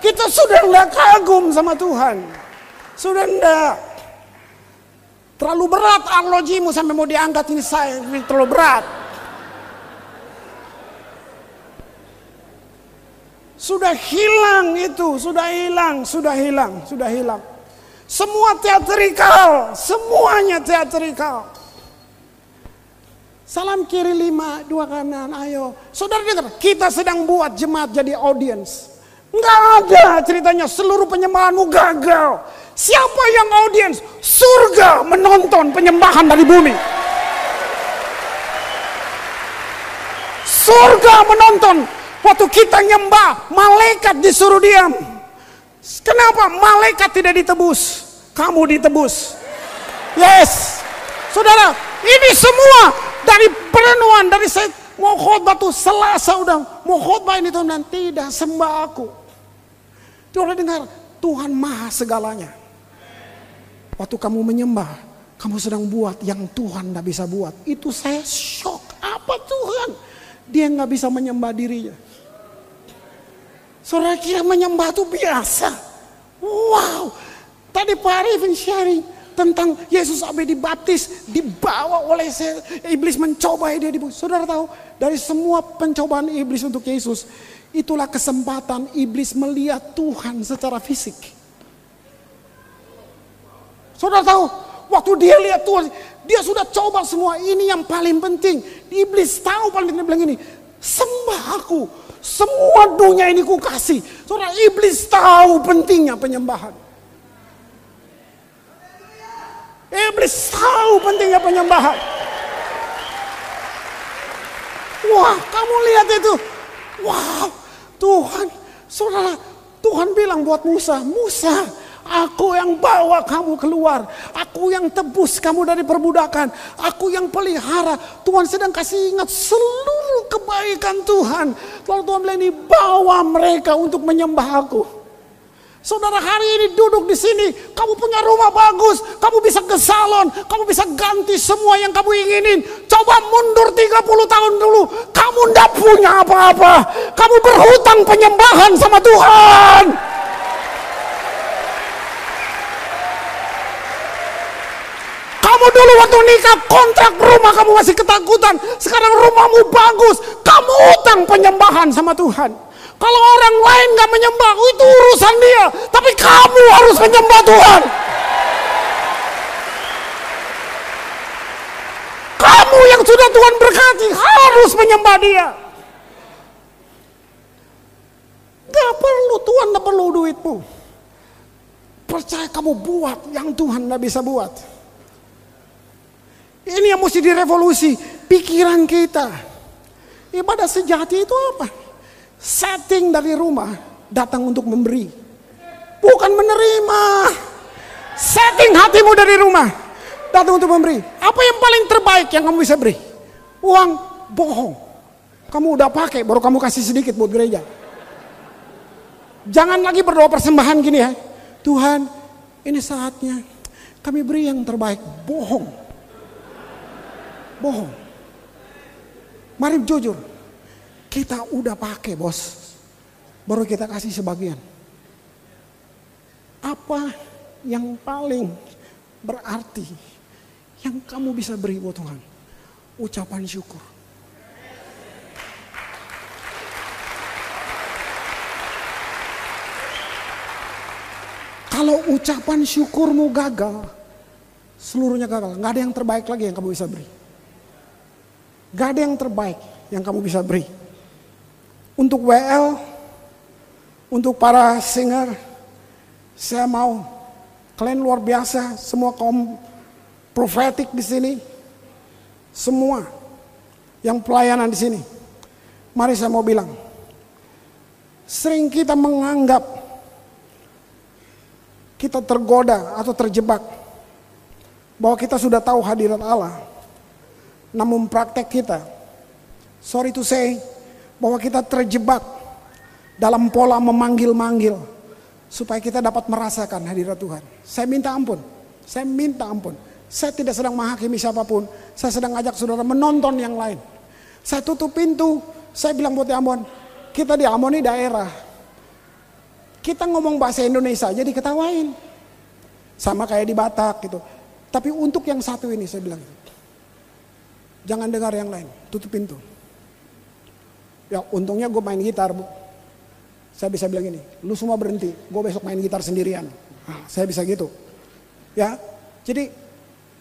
Kita sudah nggak kagum sama Tuhan. Sudah enggak. Terlalu berat arlojimu sampai mau diangkat ini saya ini terlalu berat. Sudah hilang itu, sudah hilang, sudah hilang, sudah hilang. Semua teatrikal, semuanya teatrikal. Salam kiri lima, dua kanan, ayo. Saudara dengar, kita sedang buat jemaat jadi audience. Enggak ada ceritanya seluruh penyembahanmu gagal. Siapa yang audiens? Surga menonton penyembahan dari bumi. Surga menonton. Waktu kita nyembah, malaikat disuruh diam. Kenapa? Malaikat tidak ditebus. Kamu ditebus. Yes. Saudara, Ini semua dari perenungan, dari saya mau khotbah tuh selasa udah mau khotbah ini Tuhan dan tidak sembah aku. Tuhan dengar, Tuhan maha segalanya. Waktu kamu menyembah, kamu sedang buat yang Tuhan tidak bisa buat. Itu saya shock. Apa Tuhan? Dia nggak bisa menyembah dirinya. Saudara kira menyembah itu biasa. Wow. Tadi Pak Arifin sharing tentang Yesus sampai dibaptis, dibawa oleh iblis mencoba dia di Saudara tahu, dari semua pencobaan iblis untuk Yesus, itulah kesempatan iblis melihat Tuhan secara fisik. Saudara tahu, waktu dia lihat Tuhan, dia sudah coba semua. Ini yang paling penting. Iblis tahu paling penting bilang ini, sembah aku. Semua dunia ini ku kasih. Saudara, iblis tahu pentingnya penyembahan. Iblis tahu pentingnya penyembahan. Wah, kamu lihat itu. Wow, Tuhan, saudara, Tuhan bilang buat Musa, Musa, Aku yang bawa kamu keluar. Aku yang tebus kamu dari perbudakan. Aku yang pelihara. Tuhan sedang kasih ingat seluruh kebaikan Tuhan. Lalu Tuhan bilang ini bawa mereka untuk menyembah aku. Saudara hari ini duduk di sini, kamu punya rumah bagus, kamu bisa ke salon, kamu bisa ganti semua yang kamu inginin. Coba mundur 30 tahun dulu, kamu ndak punya apa-apa. Kamu berhutang penyembahan sama Tuhan. Kamu dulu waktu nikah kontrak rumah kamu masih ketakutan. Sekarang rumahmu bagus. Kamu utang penyembahan sama Tuhan. Kalau orang lain gak menyembah, itu urusan dia. Tapi kamu harus menyembah Tuhan. Kamu yang sudah Tuhan berkati harus menyembah dia. Gak perlu, Tuhan gak perlu duitmu. Percaya kamu buat yang Tuhan gak bisa buat. Ini yang mesti direvolusi pikiran kita. Ibadah sejati itu apa? Setting dari rumah datang untuk memberi. Bukan menerima. Setting hatimu dari rumah datang untuk memberi. Apa yang paling terbaik yang kamu bisa beri? Uang bohong. Kamu udah pakai baru kamu kasih sedikit buat gereja. Jangan lagi berdoa persembahan gini ya. Tuhan, ini saatnya kami beri yang terbaik. Bohong. Bohong. Mari jujur. Kita udah pakai bos. Baru kita kasih sebagian. Apa yang paling berarti yang kamu bisa beri buat Tuhan? Ucapan syukur. Kalau ucapan syukurmu gagal, seluruhnya gagal. Nggak ada yang terbaik lagi yang kamu bisa beri. Gak ada yang terbaik yang kamu bisa beri. Untuk WL, untuk para singer, saya mau kalian luar biasa, semua kaum profetik di sini, semua yang pelayanan di sini. Mari saya mau bilang, sering kita menganggap kita tergoda atau terjebak bahwa kita sudah tahu hadirat Allah. Namun praktek kita, sorry to say, bahwa kita terjebak dalam pola memanggil-manggil supaya kita dapat merasakan hadirat Tuhan. Saya minta ampun, saya minta ampun. Saya tidak sedang menghakimi siapa pun, saya sedang ajak saudara menonton yang lain. Saya tutup pintu, saya bilang buat di Ambon, kita di Ambon ini daerah. Kita ngomong bahasa Indonesia jadi ketawain. Sama kayak di Batak gitu. Tapi untuk yang satu ini saya bilang, Jangan dengar yang lain, tutup pintu. Ya untungnya gue main gitar bu. Saya bisa bilang ini, lu semua berhenti, gue besok main gitar sendirian. Nah, saya bisa gitu. Ya, jadi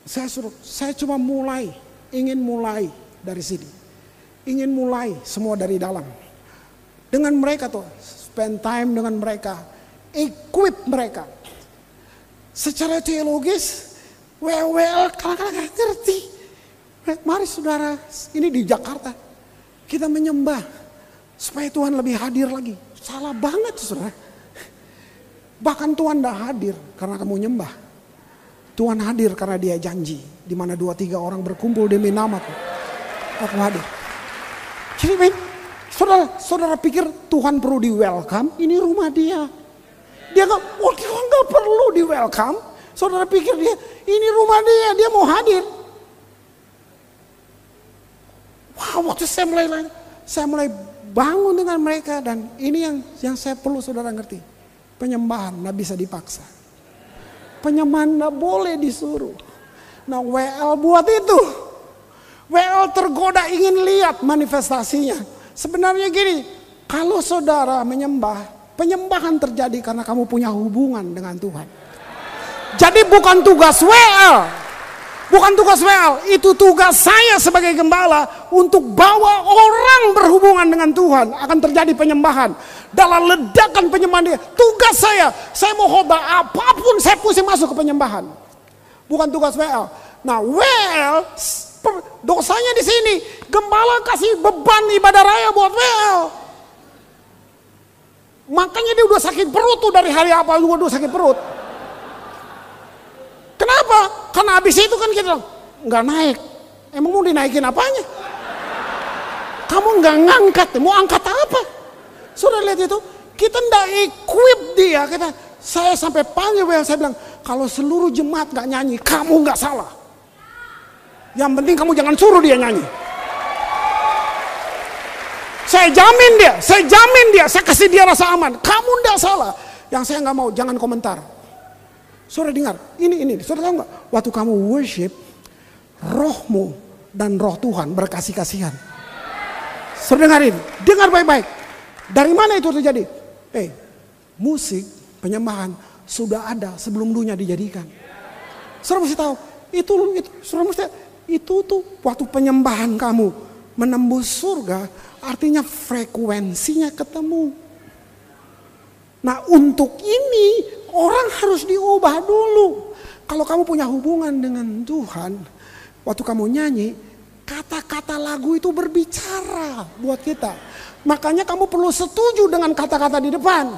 saya suruh, saya cuma mulai, ingin mulai dari sini. Ingin mulai semua dari dalam. Dengan mereka tuh, spend time dengan mereka, equip mereka. Secara teologis, well well, kadang-kadang ngerti. Eh, mari saudara, ini di Jakarta. Kita menyembah supaya Tuhan lebih hadir lagi. Salah banget saudara. Bahkan Tuhan tidak hadir karena kamu nyembah. Tuhan hadir karena dia janji. Di mana dua tiga orang berkumpul demi namaku. Aku hadir. Jadi men, saudara, saudara pikir Tuhan perlu di welcome? Ini rumah dia. Dia nggak, oh Tuhan nggak perlu di welcome. Saudara pikir dia, ini rumah dia, dia mau hadir. Wow, waktu saya mulai, saya mulai bangun dengan mereka dan ini yang yang saya perlu saudara ngerti. Penyembahan nggak bisa dipaksa. Penyembahan nggak boleh disuruh. Nah WL buat itu. WL tergoda ingin lihat manifestasinya. Sebenarnya gini, kalau saudara menyembah, penyembahan terjadi karena kamu punya hubungan dengan Tuhan. Jadi bukan tugas WL, Bukan tugas WL, itu tugas saya sebagai gembala untuk bawa orang berhubungan dengan Tuhan. Akan terjadi penyembahan. Dalam ledakan penyembahan dia. Tugas saya, saya mau khotbah apa pun saya pusing masuk ke penyembahan. Bukan tugas WL. Nah WL, dosanya di sini. Gembala kasih beban ibadah raya buat WL. Makanya dia udah sakit perut tuh dari hari apa juga udah sakit perut. Karena habis itu kan kita nggak naik. Emang mau dinaikin apanya? Kamu nggak ngangkat, mau angkat apa? Sudah lihat itu? Kita ndak equip dia. Kita, saya sampai panggil saya bilang, kalau seluruh jemaat nggak nyanyi, kamu nggak salah. Yang penting kamu jangan suruh dia nyanyi. Saya jamin dia, saya jamin dia, saya kasih dia rasa aman. Kamu ndak salah. Yang saya nggak mau, jangan komentar. Saudara dengar, ini ini, saudara tahu nggak? Waktu kamu worship, rohmu dan roh Tuhan berkasih kasihan. Saudara dengarin, dengar baik-baik. Dari mana itu terjadi? Eh, musik penyembahan sudah ada sebelum dunia dijadikan. Saudara mesti tahu, itu itu saudara mesti itu tuh waktu penyembahan kamu menembus surga, artinya frekuensinya ketemu. Nah untuk ini Orang harus diubah dulu. Kalau kamu punya hubungan dengan Tuhan, waktu kamu nyanyi, kata-kata lagu itu berbicara buat kita. Makanya kamu perlu setuju dengan kata-kata di depan.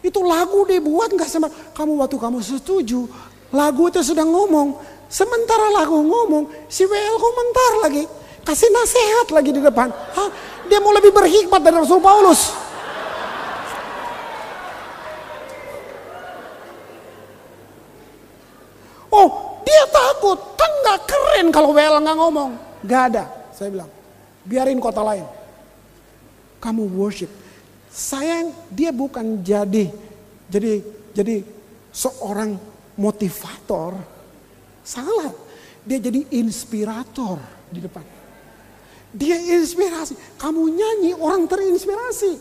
Itu lagu dibuat nggak sama kamu waktu kamu setuju, lagu itu sudah ngomong. Sementara lagu ngomong, si WL komentar lagi, kasih nasihat lagi di depan. Hah, dia mau lebih berhikmat dari Rasul Paulus. Oh dia takut, kan gak keren kalau WL nggak ngomong. Gak ada, saya bilang. Biarin kota lain. Kamu worship. Sayang dia bukan jadi jadi jadi seorang motivator. Salah. Dia jadi inspirator di depan. Dia inspirasi. Kamu nyanyi orang terinspirasi.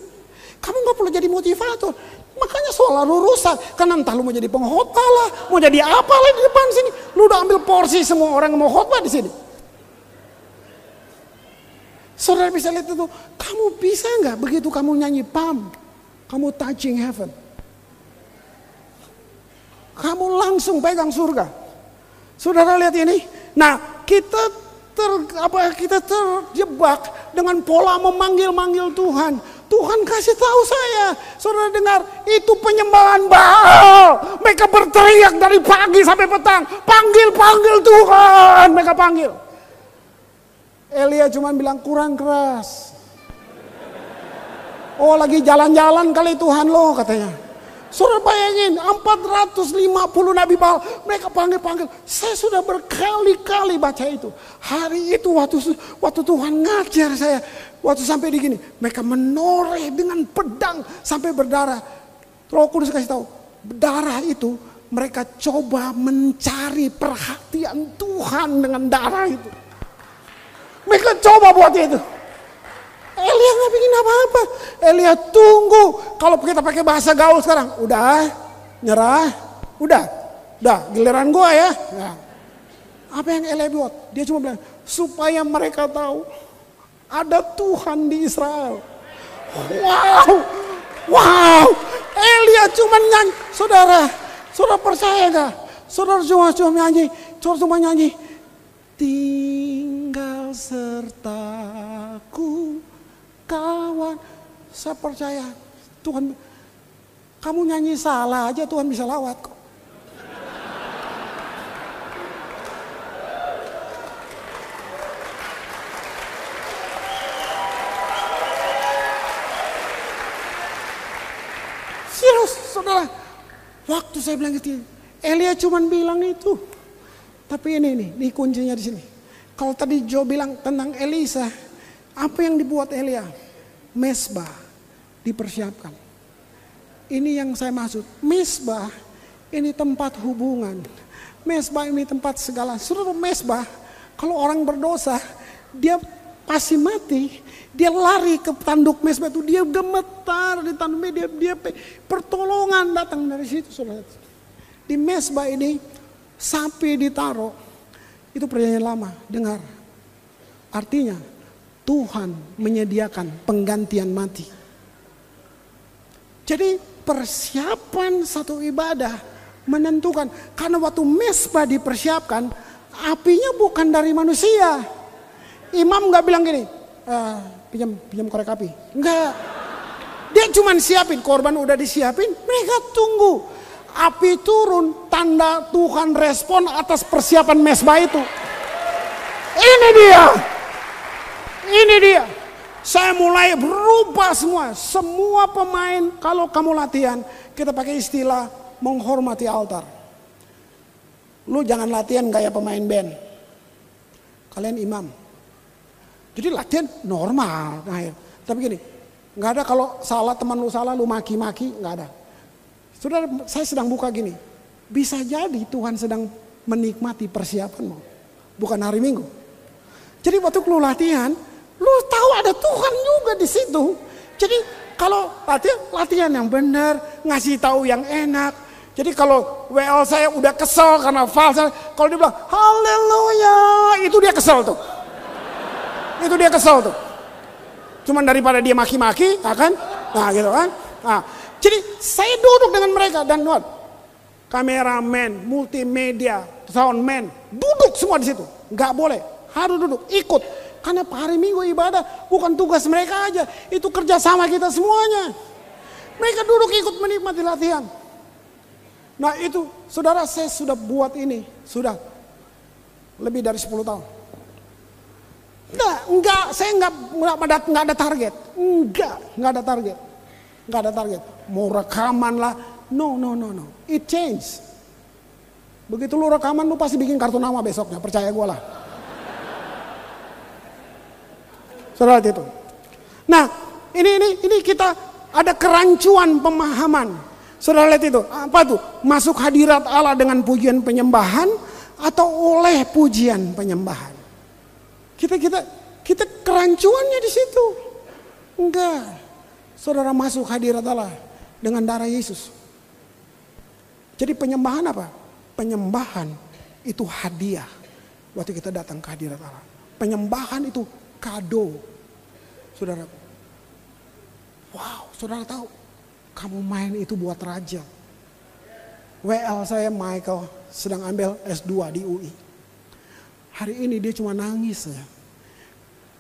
Kamu gak perlu jadi motivator. Makanya soal lu rusak. Karena entah lu mau jadi pengkhotbah lah, mau jadi apa lah di depan sini. Lu udah ambil porsi semua orang yang mau khotbah di sini. Saudara bisa lihat itu, kamu bisa nggak begitu kamu nyanyi pam, kamu touching heaven. Kamu langsung pegang surga. Saudara lihat ini. Nah, kita ter, apa kita terjebak dengan pola memanggil-manggil Tuhan. Tuhan kasih tahu saya, saudara dengar, itu penyembahan Baal. Mereka berteriak dari pagi sampai petang, panggil, panggil Tuhan, mereka panggil. Elia cuma bilang kurang keras. Oh lagi jalan-jalan kali Tuhan lo katanya. Saudara bayangin 450 Nabi Baal mereka panggil-panggil. Saya sudah berkali-kali baca itu. Hari itu waktu waktu Tuhan ngajar saya. Waktu sampai di gini. Mereka menoreh dengan pedang sampai berdarah. Roh Kudus kasih tahu. Darah itu mereka coba mencari perhatian Tuhan dengan darah itu. Mereka coba buat itu. Elia nggak bikin apa-apa. Elia tunggu. Kalau kita pakai bahasa gaul sekarang, udah nyerah, udah, udah giliran gua ya. Nah, apa yang Elia buat? Dia cuma bilang supaya mereka tahu ada Tuhan di Israel. Wow, wow. Elia cuma nyanyi, saudara, saudara percaya gak? Saudara cuma cuma nyanyi, saudara cuma nyanyi. Tinggal sertaku kawan. Saya percaya Tuhan, kamu nyanyi salah aja Tuhan bisa lawat kok. Serius, saudara. Waktu saya bilang gitu, Elia cuman bilang itu. Tapi ini nih, ini kuncinya di sini. Kalau tadi Joe bilang tentang Elisa, apa yang dibuat Elia? Mesbah dipersiapkan. Ini yang saya maksud. Mesbah ini tempat hubungan. Mesbah ini tempat segala. Seluruh mesbah, kalau orang berdosa, dia pasti mati. Dia lari ke tanduk mesbah itu, dia gemetar di tanduk dia, dia pertolongan datang dari situ. Saudara. Di mesbah ini sapi ditaruh. Itu perjanjian lama, dengar. Artinya Tuhan menyediakan penggantian mati. Jadi persiapan satu ibadah menentukan. Karena waktu mesbah dipersiapkan, apinya bukan dari manusia. Imam nggak bilang gini, ah, pinjam pinjam korek api. Enggak. Dia cuma siapin, korban udah disiapin, mereka tunggu. Api turun, tanda Tuhan respon atas persiapan mesbah itu. Ini dia. Ini dia. Saya mulai berubah semua. Semua pemain kalau kamu latihan, kita pakai istilah menghormati altar. Lu jangan latihan kayak pemain band. Kalian imam. Jadi latihan normal. Nah, ya. Tapi gini, nggak ada kalau salah teman lu salah lu maki-maki, nggak ada. Sudah saya sedang buka gini. Bisa jadi Tuhan sedang menikmati persiapanmu. Bukan hari Minggu. Jadi waktu lu latihan, lu tahu ada Tuhan juga di situ. Jadi kalau latihan, latihan yang benar, ngasih tahu yang enak. Jadi kalau WL saya udah kesel karena falsa, kalau dia bilang haleluya, itu dia kesel tuh. Itu dia kesel tuh. Cuman daripada dia maki-maki, ya kan? Nah gitu kan. Nah, jadi saya duduk dengan mereka dan what? Kameramen, multimedia, soundman, duduk semua di situ. Gak boleh, harus duduk, ikut. Karena hari Minggu ibadah bukan tugas mereka aja, itu kerja sama kita semuanya. Mereka duduk ikut menikmati latihan. Nah itu, saudara saya sudah buat ini, sudah lebih dari 10 tahun. Enggak, enggak, saya enggak, enggak, enggak, enggak ada target. Enggak, enggak ada target. Enggak ada target. Mau rekaman lah. No, no, no, no. It change. Begitu lu rekaman lu pasti bikin kartu nama besoknya, percaya gue lah. Saudara itu. Nah, ini ini ini kita ada kerancuan pemahaman. Saudara lihat itu, apa tuh? Masuk hadirat Allah dengan pujian penyembahan atau oleh pujian penyembahan? Kita kita kita kerancuannya di situ. Enggak. Saudara masuk hadirat Allah dengan darah Yesus. Jadi penyembahan apa? Penyembahan itu hadiah waktu kita datang ke hadirat Allah. Penyembahan itu kado. Saudara. Wow, saudara tahu kamu main itu buat raja. WL saya Michael sedang ambil S2 di UI. Hari ini dia cuma nangis ya.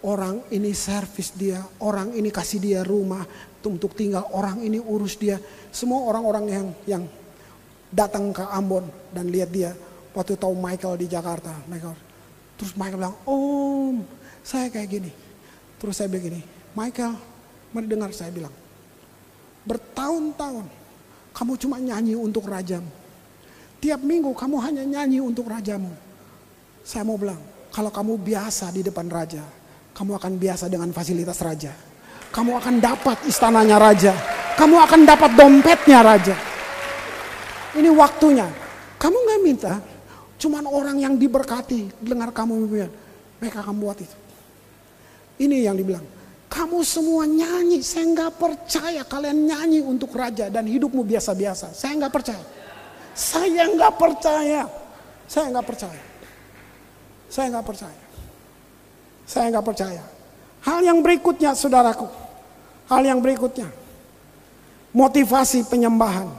Orang ini servis dia, orang ini kasih dia rumah untuk tinggal, orang ini urus dia. Semua orang-orang yang yang datang ke Ambon dan lihat dia waktu tahu Michael di Jakarta. Michael, terus Michael bilang, Om, saya kayak gini. Terus saya begini, Michael, mari dengar saya bilang. Bertahun-tahun kamu cuma nyanyi untuk rajamu. Tiap minggu kamu hanya nyanyi untuk rajamu. Saya mau bilang, kalau kamu biasa di depan raja, kamu akan biasa dengan fasilitas raja. Kamu akan dapat istananya raja. Kamu akan dapat dompetnya raja. Ini waktunya. Kamu nggak minta, cuman orang yang diberkati dengar kamu. Mereka akan buat itu. Ini yang dibilang. Kamu semua nyanyi, saya nggak percaya kalian nyanyi untuk raja dan hidupmu biasa-biasa. Saya nggak percaya. Saya nggak percaya. Saya nggak percaya. Saya nggak percaya. Saya nggak percaya. Hal yang berikutnya, saudaraku. Hal yang berikutnya. Motivasi penyembahan.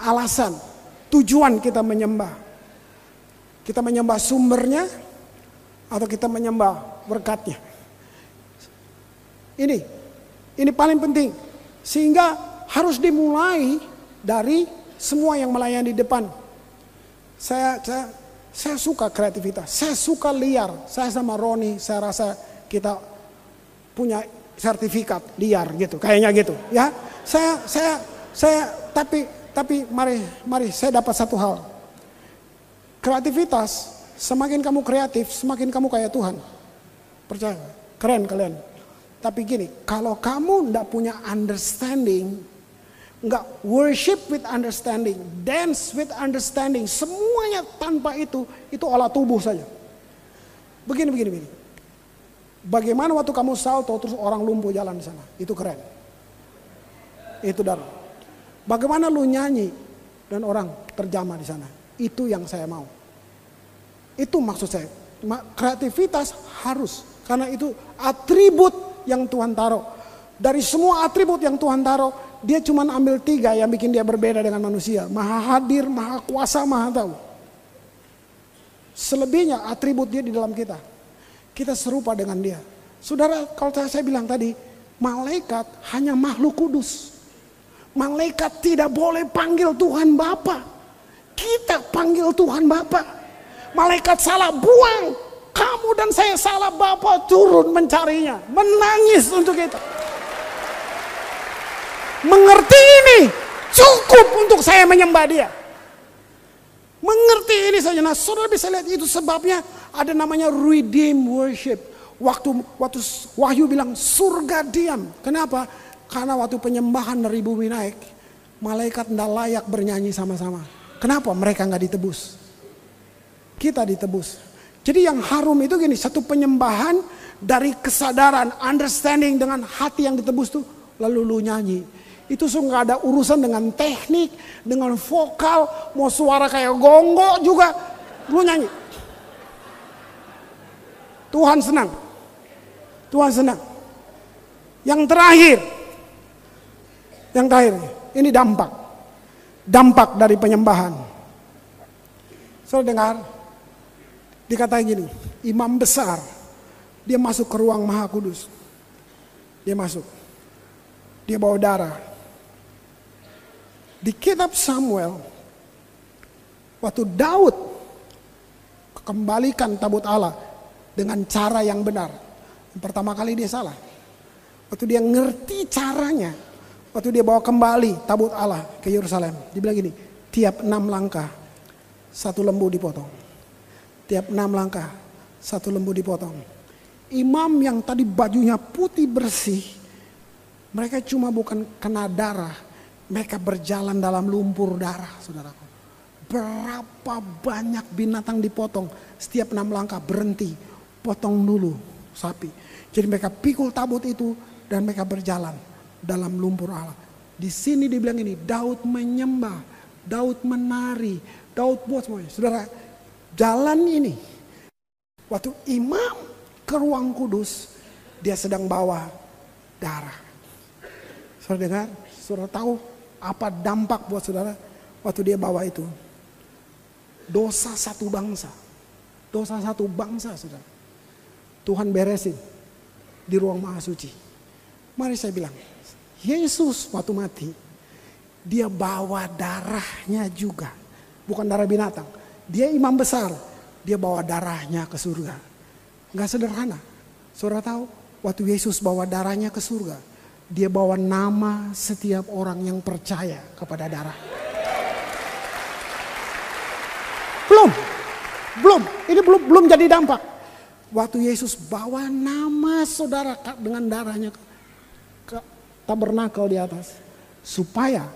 Alasan, tujuan kita menyembah. Kita menyembah sumbernya atau kita menyembah berkatnya. Ini, ini paling penting. Sehingga harus dimulai dari semua yang melayani di depan. Saya, saya saya suka kreativitas, saya suka liar. Saya sama Roni, saya rasa kita punya sertifikat liar gitu, kayaknya gitu, ya. Saya saya saya tapi Tapi mari, mari saya dapat satu hal. Kreativitas, semakin kamu kreatif, semakin kamu kayak Tuhan. Percaya, keren kalian. Tapi gini, kalau kamu ndak punya understanding, nggak worship with understanding, dance with understanding, semuanya tanpa itu, itu olah tubuh saja. Begini, begini, begini. Bagaimana waktu kamu salto terus orang lumpuh jalan di sana? Itu keren. Itu darah. Bagaimana lu nyanyi dan orang terjamah di sana? Itu yang saya mau. Itu maksud saya. Kreativitas harus karena itu atribut yang Tuhan taruh. Dari semua atribut yang Tuhan taruh, dia cuma ambil tiga yang bikin dia berbeda dengan manusia. Maha hadir, maha kuasa, maha tahu. Selebihnya atribut dia di dalam kita. Kita serupa dengan dia. Saudara, kalau saya bilang tadi, malaikat hanya makhluk kudus. Malaikat tidak boleh panggil Tuhan Bapa. Kita panggil Tuhan Bapa. Malaikat salah buang. Kamu dan saya salah Bapa turun mencarinya. Menangis untuk itu. Mengerti ini cukup untuk saya menyembah dia. Mengerti ini saja. Nah saudara bisa lihat itu sebabnya ada namanya redeem worship. Waktu waktu Wahyu bilang surga diam. Kenapa? Karena waktu penyembahan dari bumi naik, malaikat tidak layak bernyanyi sama-sama. Kenapa mereka nggak ditebus? Kita ditebus. Jadi yang harum itu gini, satu penyembahan dari kesadaran, understanding dengan hati yang ditebus tuh, lalu lu nyanyi. Itu sungguh nggak ada urusan dengan teknik, dengan vokal, mau suara kayak gongo juga, lu nyanyi. Tuhan senang. Tuhan senang. Yang terakhir, yang terakhir, ini dampak. Dampak dari penyembahan. Saudara dengar, dikatakan gini, imam besar, dia masuk ke ruang maha kudus. Dia masuk. Dia bawa darah. Di kitab Samuel, waktu Daud kembalikan tabut Allah dengan cara yang benar. Pertama kali dia salah. Waktu dia ngerti caranya, Waktu dia bawa kembali tabut Allah ke Yerusalem. Dia bilang gini, tiap enam langkah satu lembu dipotong. Tiap enam langkah satu lembu dipotong. Imam yang tadi bajunya putih bersih, mereka cuma bukan kena darah, mereka berjalan dalam lumpur darah, saudaraku. Berapa banyak binatang dipotong, setiap enam langkah berhenti, potong dulu sapi. Jadi mereka pikul tabut itu dan mereka berjalan dalam lumpur Allah. Di sini dibilang ini, Daud menyembah, Daud menari, Daud buat semuanya. Saudara, jalan ini, waktu imam ke ruang kudus, dia sedang bawa darah. Saudara dengar, saudara tahu apa dampak buat saudara waktu dia bawa itu. Dosa satu bangsa, dosa satu bangsa saudara. Tuhan beresin di ruang maha suci. Mari saya bilang, Yesus waktu mati, dia bawa darahnya juga. Bukan darah binatang. Dia imam besar, dia bawa darahnya ke surga. Gak sederhana. Saudara tahu, waktu Yesus bawa darahnya ke surga, dia bawa nama setiap orang yang percaya kepada darah. Belum, belum, ini belum belum jadi dampak. Waktu Yesus bawa nama saudara dengan darahnya tabernakel di atas. Supaya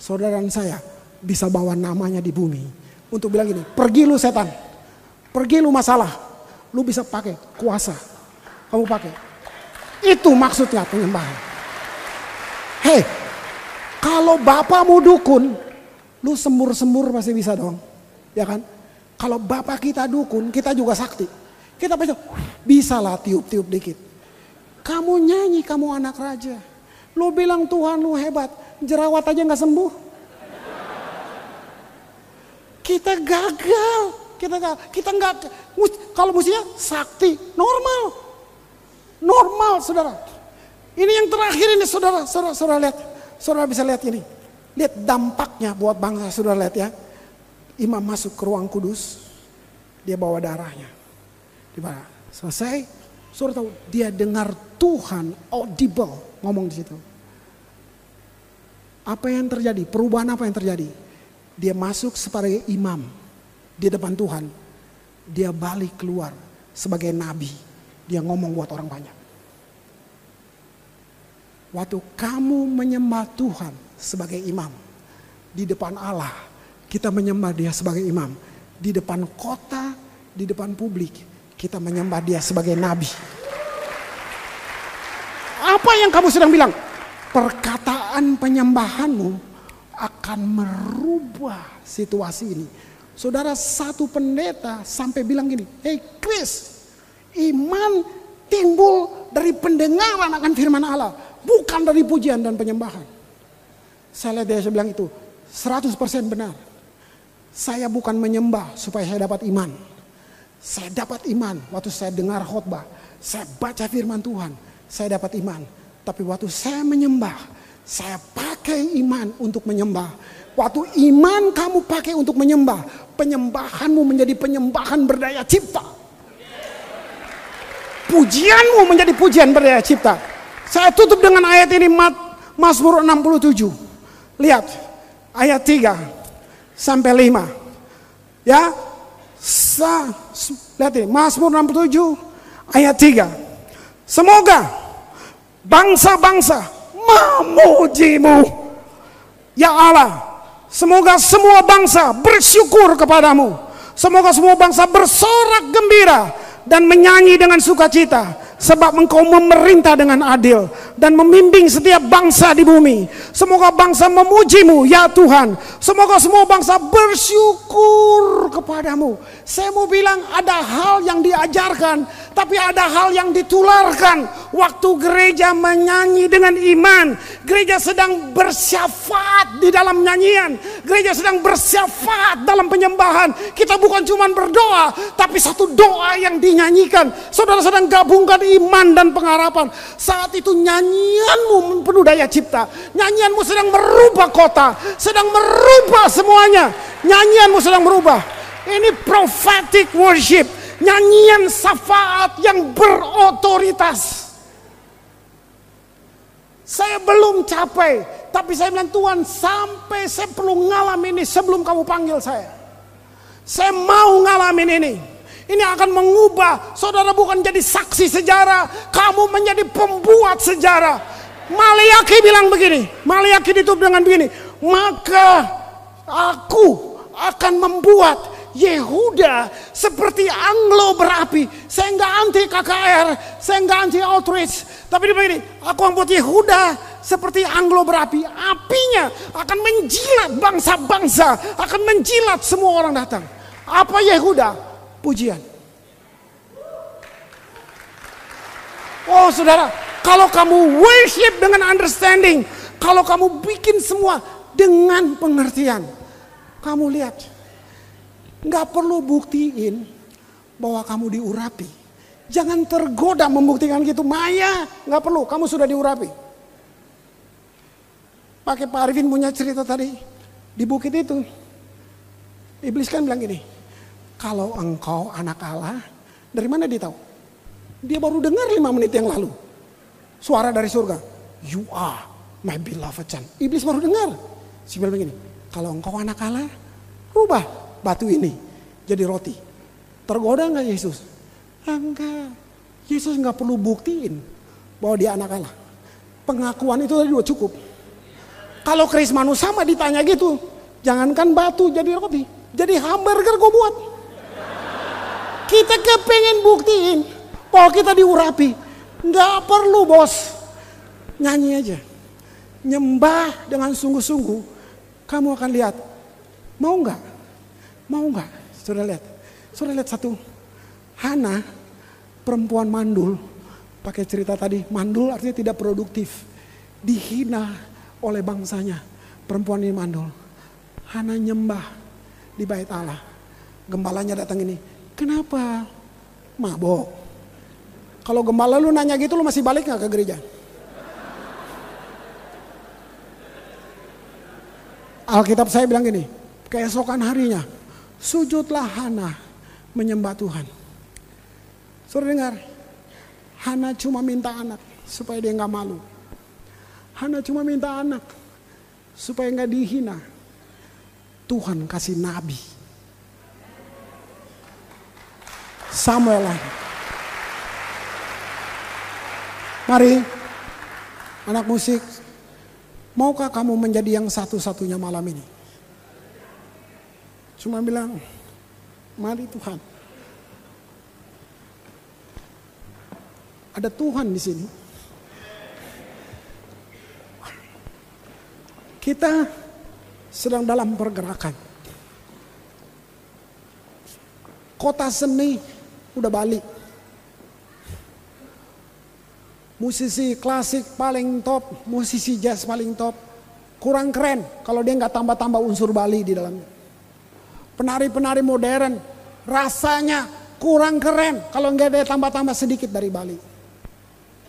saudara dan saya bisa bawa namanya di bumi. Untuk bilang gini, pergi lu setan. Pergi lu masalah. Lu bisa pakai kuasa. Kamu pakai. Itu maksudnya penyembahan. Hei, kalau bapakmu dukun, lu semur-semur pasti bisa dong. Ya kan? Kalau bapak kita dukun, kita juga sakti. Kita bisa, bisa lah tiup-tiup dikit. Kamu nyanyi, kamu anak raja. Lu bilang Tuhan lu hebat, jerawat aja nggak sembuh. Kita gagal, kita gagal. Kita nggak, kalau musiknya sakti, normal. Normal saudara. Ini yang terakhir ini saudara, saudara, saudara lihat. Saudara bisa lihat ini. Lihat dampaknya buat bangsa saudara lihat ya. Imam masuk ke ruang kudus, dia bawa darahnya. Di mana? Selesai, saudara tahu dia dengar Tuhan audible ngomong di situ. Apa yang terjadi? Perubahan apa yang terjadi? Dia masuk sebagai imam di depan Tuhan. Dia balik keluar sebagai nabi. Dia ngomong buat orang banyak. Waktu kamu menyembah Tuhan sebagai imam di depan Allah, kita menyembah Dia sebagai imam. Di depan kota, di depan publik, kita menyembah Dia sebagai nabi. Apa yang kamu sedang bilang? Perkataan penyembahanmu akan merubah situasi ini. Saudara satu pendeta sampai bilang gini, Hey Chris, iman timbul dari pendengaran akan firman Allah. Bukan dari pujian dan penyembahan. Saya lihat dia bilang itu 100% benar. Saya bukan menyembah supaya saya dapat iman. Saya dapat iman waktu saya dengar khotbah. Saya baca firman Tuhan. Saya dapat iman. Tapi waktu saya menyembah. Saya pakai iman untuk menyembah. Waktu iman kamu pakai untuk menyembah. Penyembahanmu menjadi penyembahan berdaya cipta. Pujianmu menjadi pujian berdaya cipta. Saya tutup dengan ayat ini Mazmur 67. Lihat ayat 3 sampai 5. Ya. Sa, lihat ini Mazmur 67 ayat 3. Semoga bangsa-bangsa memujimu. Ya Allah, semoga semua bangsa bersyukur kepadamu. Semoga semua bangsa bersorak gembira dan menyanyi dengan sukacita sebab engkau memerintah dengan adil dan membimbing setiap bangsa di bumi. Semoga bangsa memujimu ya Tuhan. Semoga semua bangsa bersyukur kepadamu. Saya mau bilang ada hal yang diajarkan, tapi ada hal yang ditularkan. Waktu gereja menyanyi dengan iman, gereja sedang bersyafaat di dalam nyanyian, gereja sedang bersyafaat dalam penyembahan. Kita bukan cuma berdoa, tapi satu doa yang dinyanyikan. Saudara sedang gabungkan iman dan pengharapan. Saat itu nyanyianmu penuh daya cipta. Nyanyianmu sedang merubah kota, sedang merubah semuanya. Nyanyianmu sedang merubah. Ini prophetic worship. Nyanyian syafaat yang berotoritas. Saya belum capai, tapi saya bilang Tuhan sampai saya perlu ngalamin ini sebelum kamu panggil saya. Saya mau ngalamin ini. Ini akan mengubah saudara bukan jadi saksi sejarah, kamu menjadi pembuat sejarah. Maliaki bilang begini, Maliaki ditutup dengan begini, maka aku akan membuat Yehuda seperti anglo berapi. Saya nggak anti KKR, saya nggak anti outreach. Tapi dia begini, aku membuat Yehuda seperti anglo berapi. Apinya akan menjilat bangsa-bangsa, akan menjilat semua orang datang. Apa Yehuda? Pujian. Oh saudara, kalau kamu worship dengan understanding, kalau kamu bikin semua dengan pengertian, kamu lihat, nggak perlu buktiin bahwa kamu diurapi. Jangan tergoda membuktikan gitu, Maya, nggak perlu, kamu sudah diurapi. Pakai Pak Arifin punya cerita tadi di bukit itu. Iblis kan bilang gini, kalau engkau anak Allah, dari mana dia tahu? Dia baru dengar lima menit yang lalu. Suara dari surga. You are my beloved son. Iblis baru dengar. Si begini, kalau engkau anak Allah, rubah batu ini jadi roti. Tergoda nggak Yesus? Enggak. Yesus nggak perlu buktiin bahwa dia anak Allah. Pengakuan itu tadi udah cukup. Kalau Kris Manu sama ditanya gitu, jangankan batu jadi roti, jadi hamburger gue buat. Kita kepengen buktiin bahwa kita diurapi. Nggak perlu bos. Nyanyi aja. Nyembah dengan sungguh-sungguh. Kamu akan lihat. Mau nggak? Mau nggak? Sudah lihat. Sudah lihat satu. Hana, perempuan mandul. Pakai cerita tadi, mandul artinya tidak produktif. Dihina oleh bangsanya. Perempuan ini mandul. Hana nyembah di bait Allah. Gembalanya datang ini, Kenapa? Mabok. Kalau gembala lu nanya gitu lu masih balik gak ke gereja? Alkitab saya bilang gini, keesokan harinya sujudlah Hana menyembah Tuhan. Suruh dengar, Hana cuma minta anak supaya dia nggak malu. Hana cuma minta anak supaya nggak dihina. Tuhan kasih nabi. Samuel lagi. Mari, anak musik, maukah kamu menjadi yang satu-satunya malam ini? Cuma bilang, mari Tuhan. Ada Tuhan di sini. Kita sedang dalam pergerakan. Kota seni udah balik. Musisi klasik paling top, musisi jazz paling top. Kurang keren kalau dia nggak tambah-tambah unsur Bali di dalamnya. Penari-penari modern rasanya kurang keren kalau nggak ada tambah-tambah sedikit dari Bali.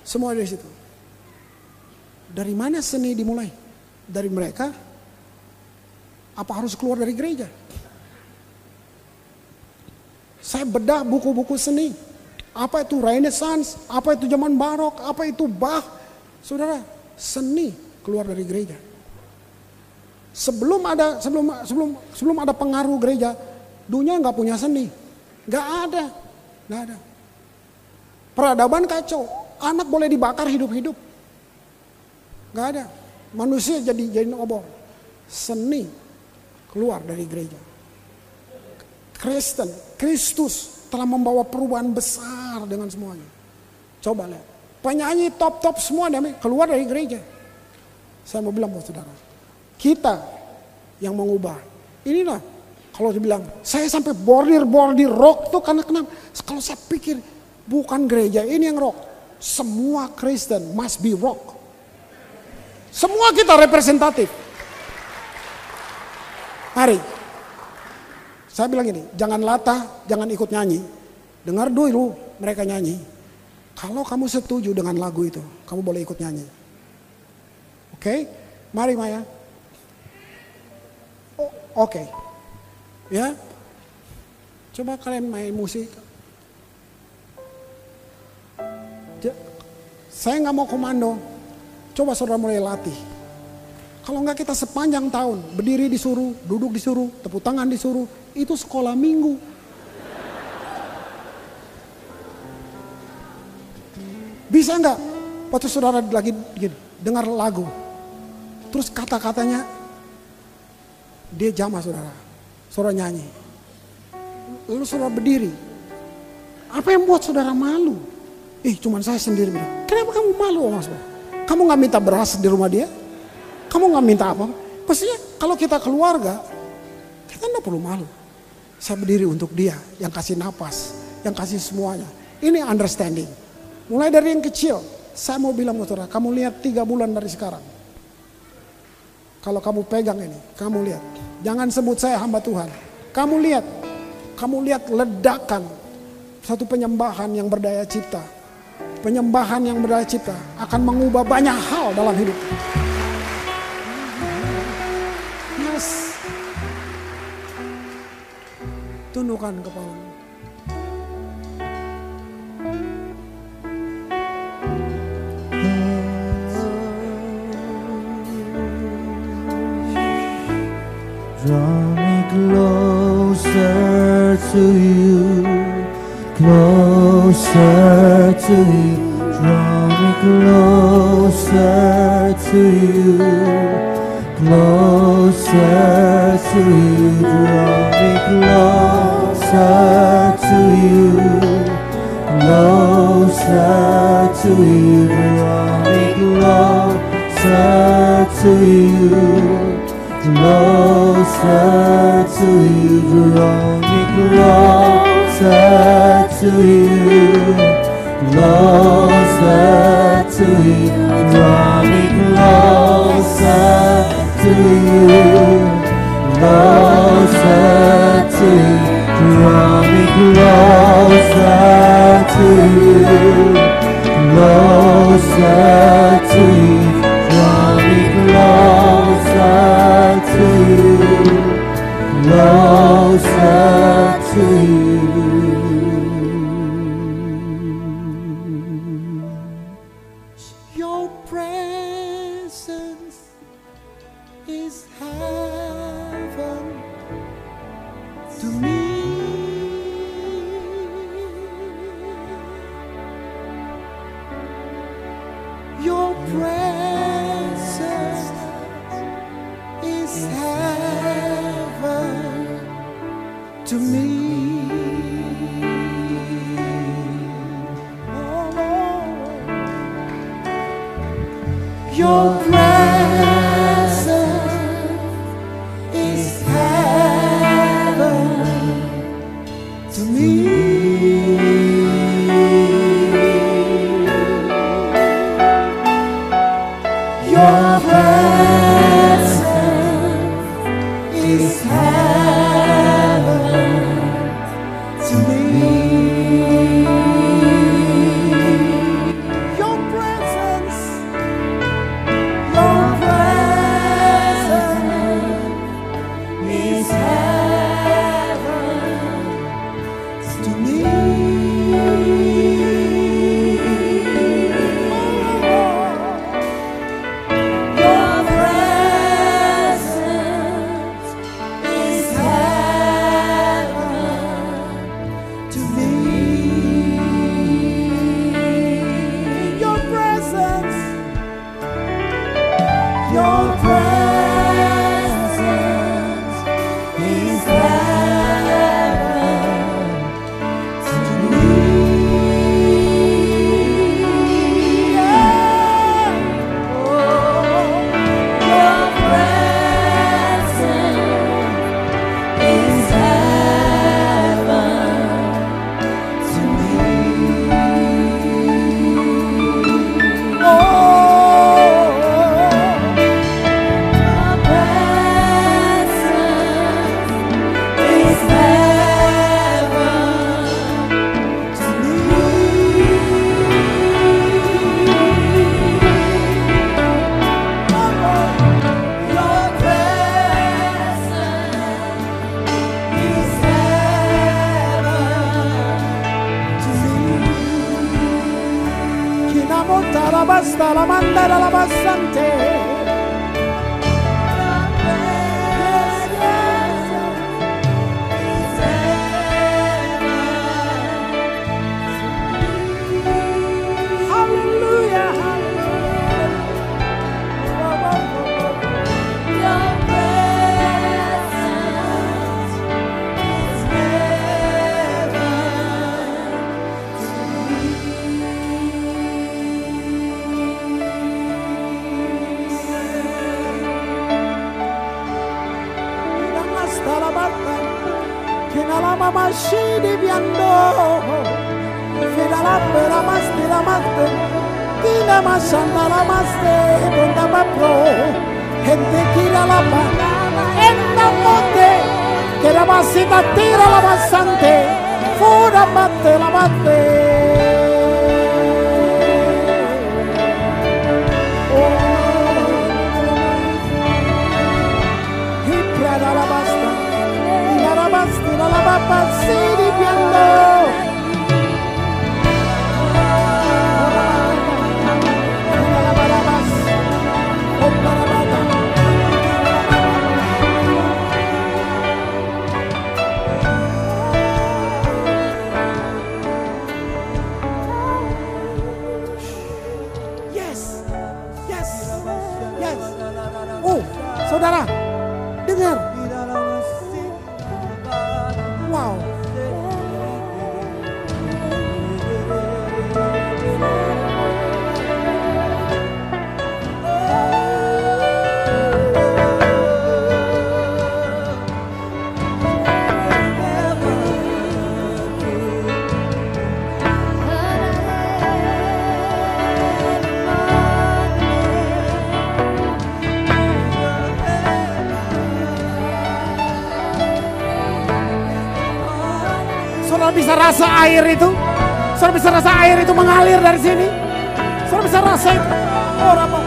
Semua dari situ. Dari mana seni dimulai? Dari mereka? Apa harus keluar dari gereja? Saya bedah buku-buku seni. Apa itu Renaissance? Apa itu zaman Barok? Apa itu Bach? Saudara, seni keluar dari gereja. Sebelum ada sebelum sebelum sebelum ada pengaruh gereja, dunia nggak punya seni, nggak ada, nggak ada. Peradaban kacau, anak boleh dibakar hidup-hidup, nggak ada. Manusia jadi jadi obor. Seni keluar dari gereja. Kristen, Kristus telah membawa perubahan besar dengan semuanya. Coba lihat. Penyanyi top-top semua keluar dari gereja. Saya mau bilang buat saudara. Kita yang mengubah. Inilah kalau dibilang saya sampai bordir-bordir rock tuh karena kenapa? Kalau saya pikir bukan gereja ini yang rock. Semua Kristen must be rock. Semua kita representatif. Mari saya bilang ini, jangan latah, jangan ikut nyanyi. Dengar dulu mereka nyanyi. Kalau kamu setuju dengan lagu itu, kamu boleh ikut nyanyi. Oke? Okay? Mari Maya. Oh, Oke. Okay. Ya. Coba kalian main musik. Saya nggak mau komando. Coba saudara mulai latih. Kalau nggak kita sepanjang tahun berdiri disuruh, duduk disuruh, tepuk tangan disuruh, itu sekolah minggu. Bisa nggak waktu saudara lagi gini, dengar lagu, terus kata-katanya dia jama saudara, saudara nyanyi, lalu saudara berdiri, apa yang buat saudara malu? Ih, cuman saya sendiri kenapa kamu malu mas? Kamu nggak minta beras di rumah dia? Kamu nggak minta apa? Pastinya kalau kita keluarga, kita nggak perlu malu. Saya berdiri untuk dia yang kasih napas, yang kasih semuanya. Ini understanding. Mulai dari yang kecil, saya mau bilang saudara, kamu lihat tiga bulan dari sekarang. Kalau kamu pegang ini, kamu lihat. Jangan sebut saya hamba Tuhan. Kamu lihat, kamu lihat ledakan satu penyembahan yang berdaya cipta. Penyembahan yang berdaya cipta akan mengubah banyak hal dalam hidup. Tundukkan kepalamu. Draw me closer to you, closer to you. Draw me closer to you, closer to you. Draw me closer to you, closer to you. Draw me closer to you. Closer to you, draw me closer to you, closer to you, draw me closer to you, closer to you, closer to you, closer to you, closer to you, closer to you. Your presence Setiap basta, la mandela, la passante. mashidi biando fidala pera masti la maste kina mashanda la maste donda bapro gente kira la banana enda mote kera basita tira la basante fura batte la batte dapat silip yang baik rasa air itu. Saudara bisa rasa air itu mengalir dari sini. Saudara bisa rasa itu. Oh, apa?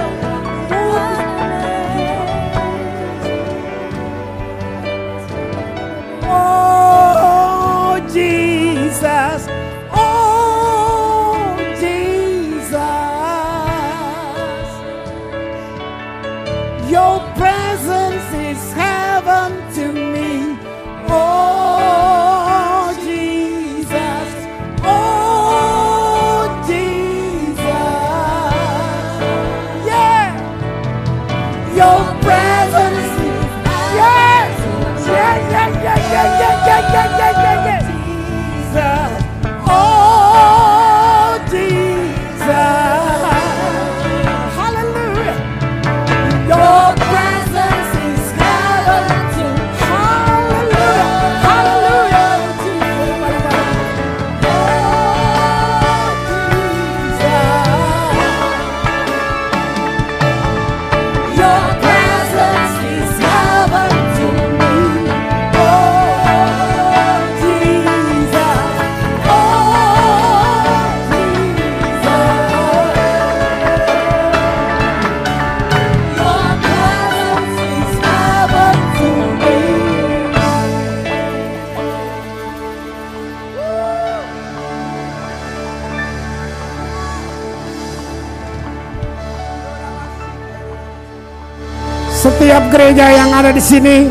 Gereja yang ada di sini,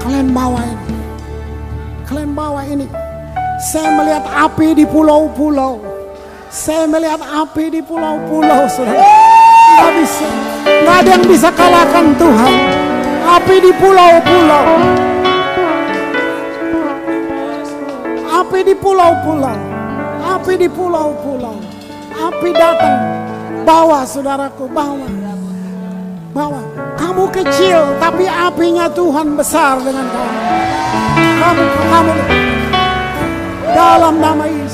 kalian bawa ini. Kalian bawa ini. Saya melihat api di pulau-pulau. Saya melihat api di pulau-pulau, saudara. Nggak bisa. Nggak ada yang bisa kalahkan Tuhan. Api di pulau-pulau. Api di pulau-pulau. Api di pulau-pulau. Api datang. Bawa saudaraku. Bawa. Kecil, tapi apinya Tuhan besar dengan kamu. Kamu, kamu. Dalam nama Yesus.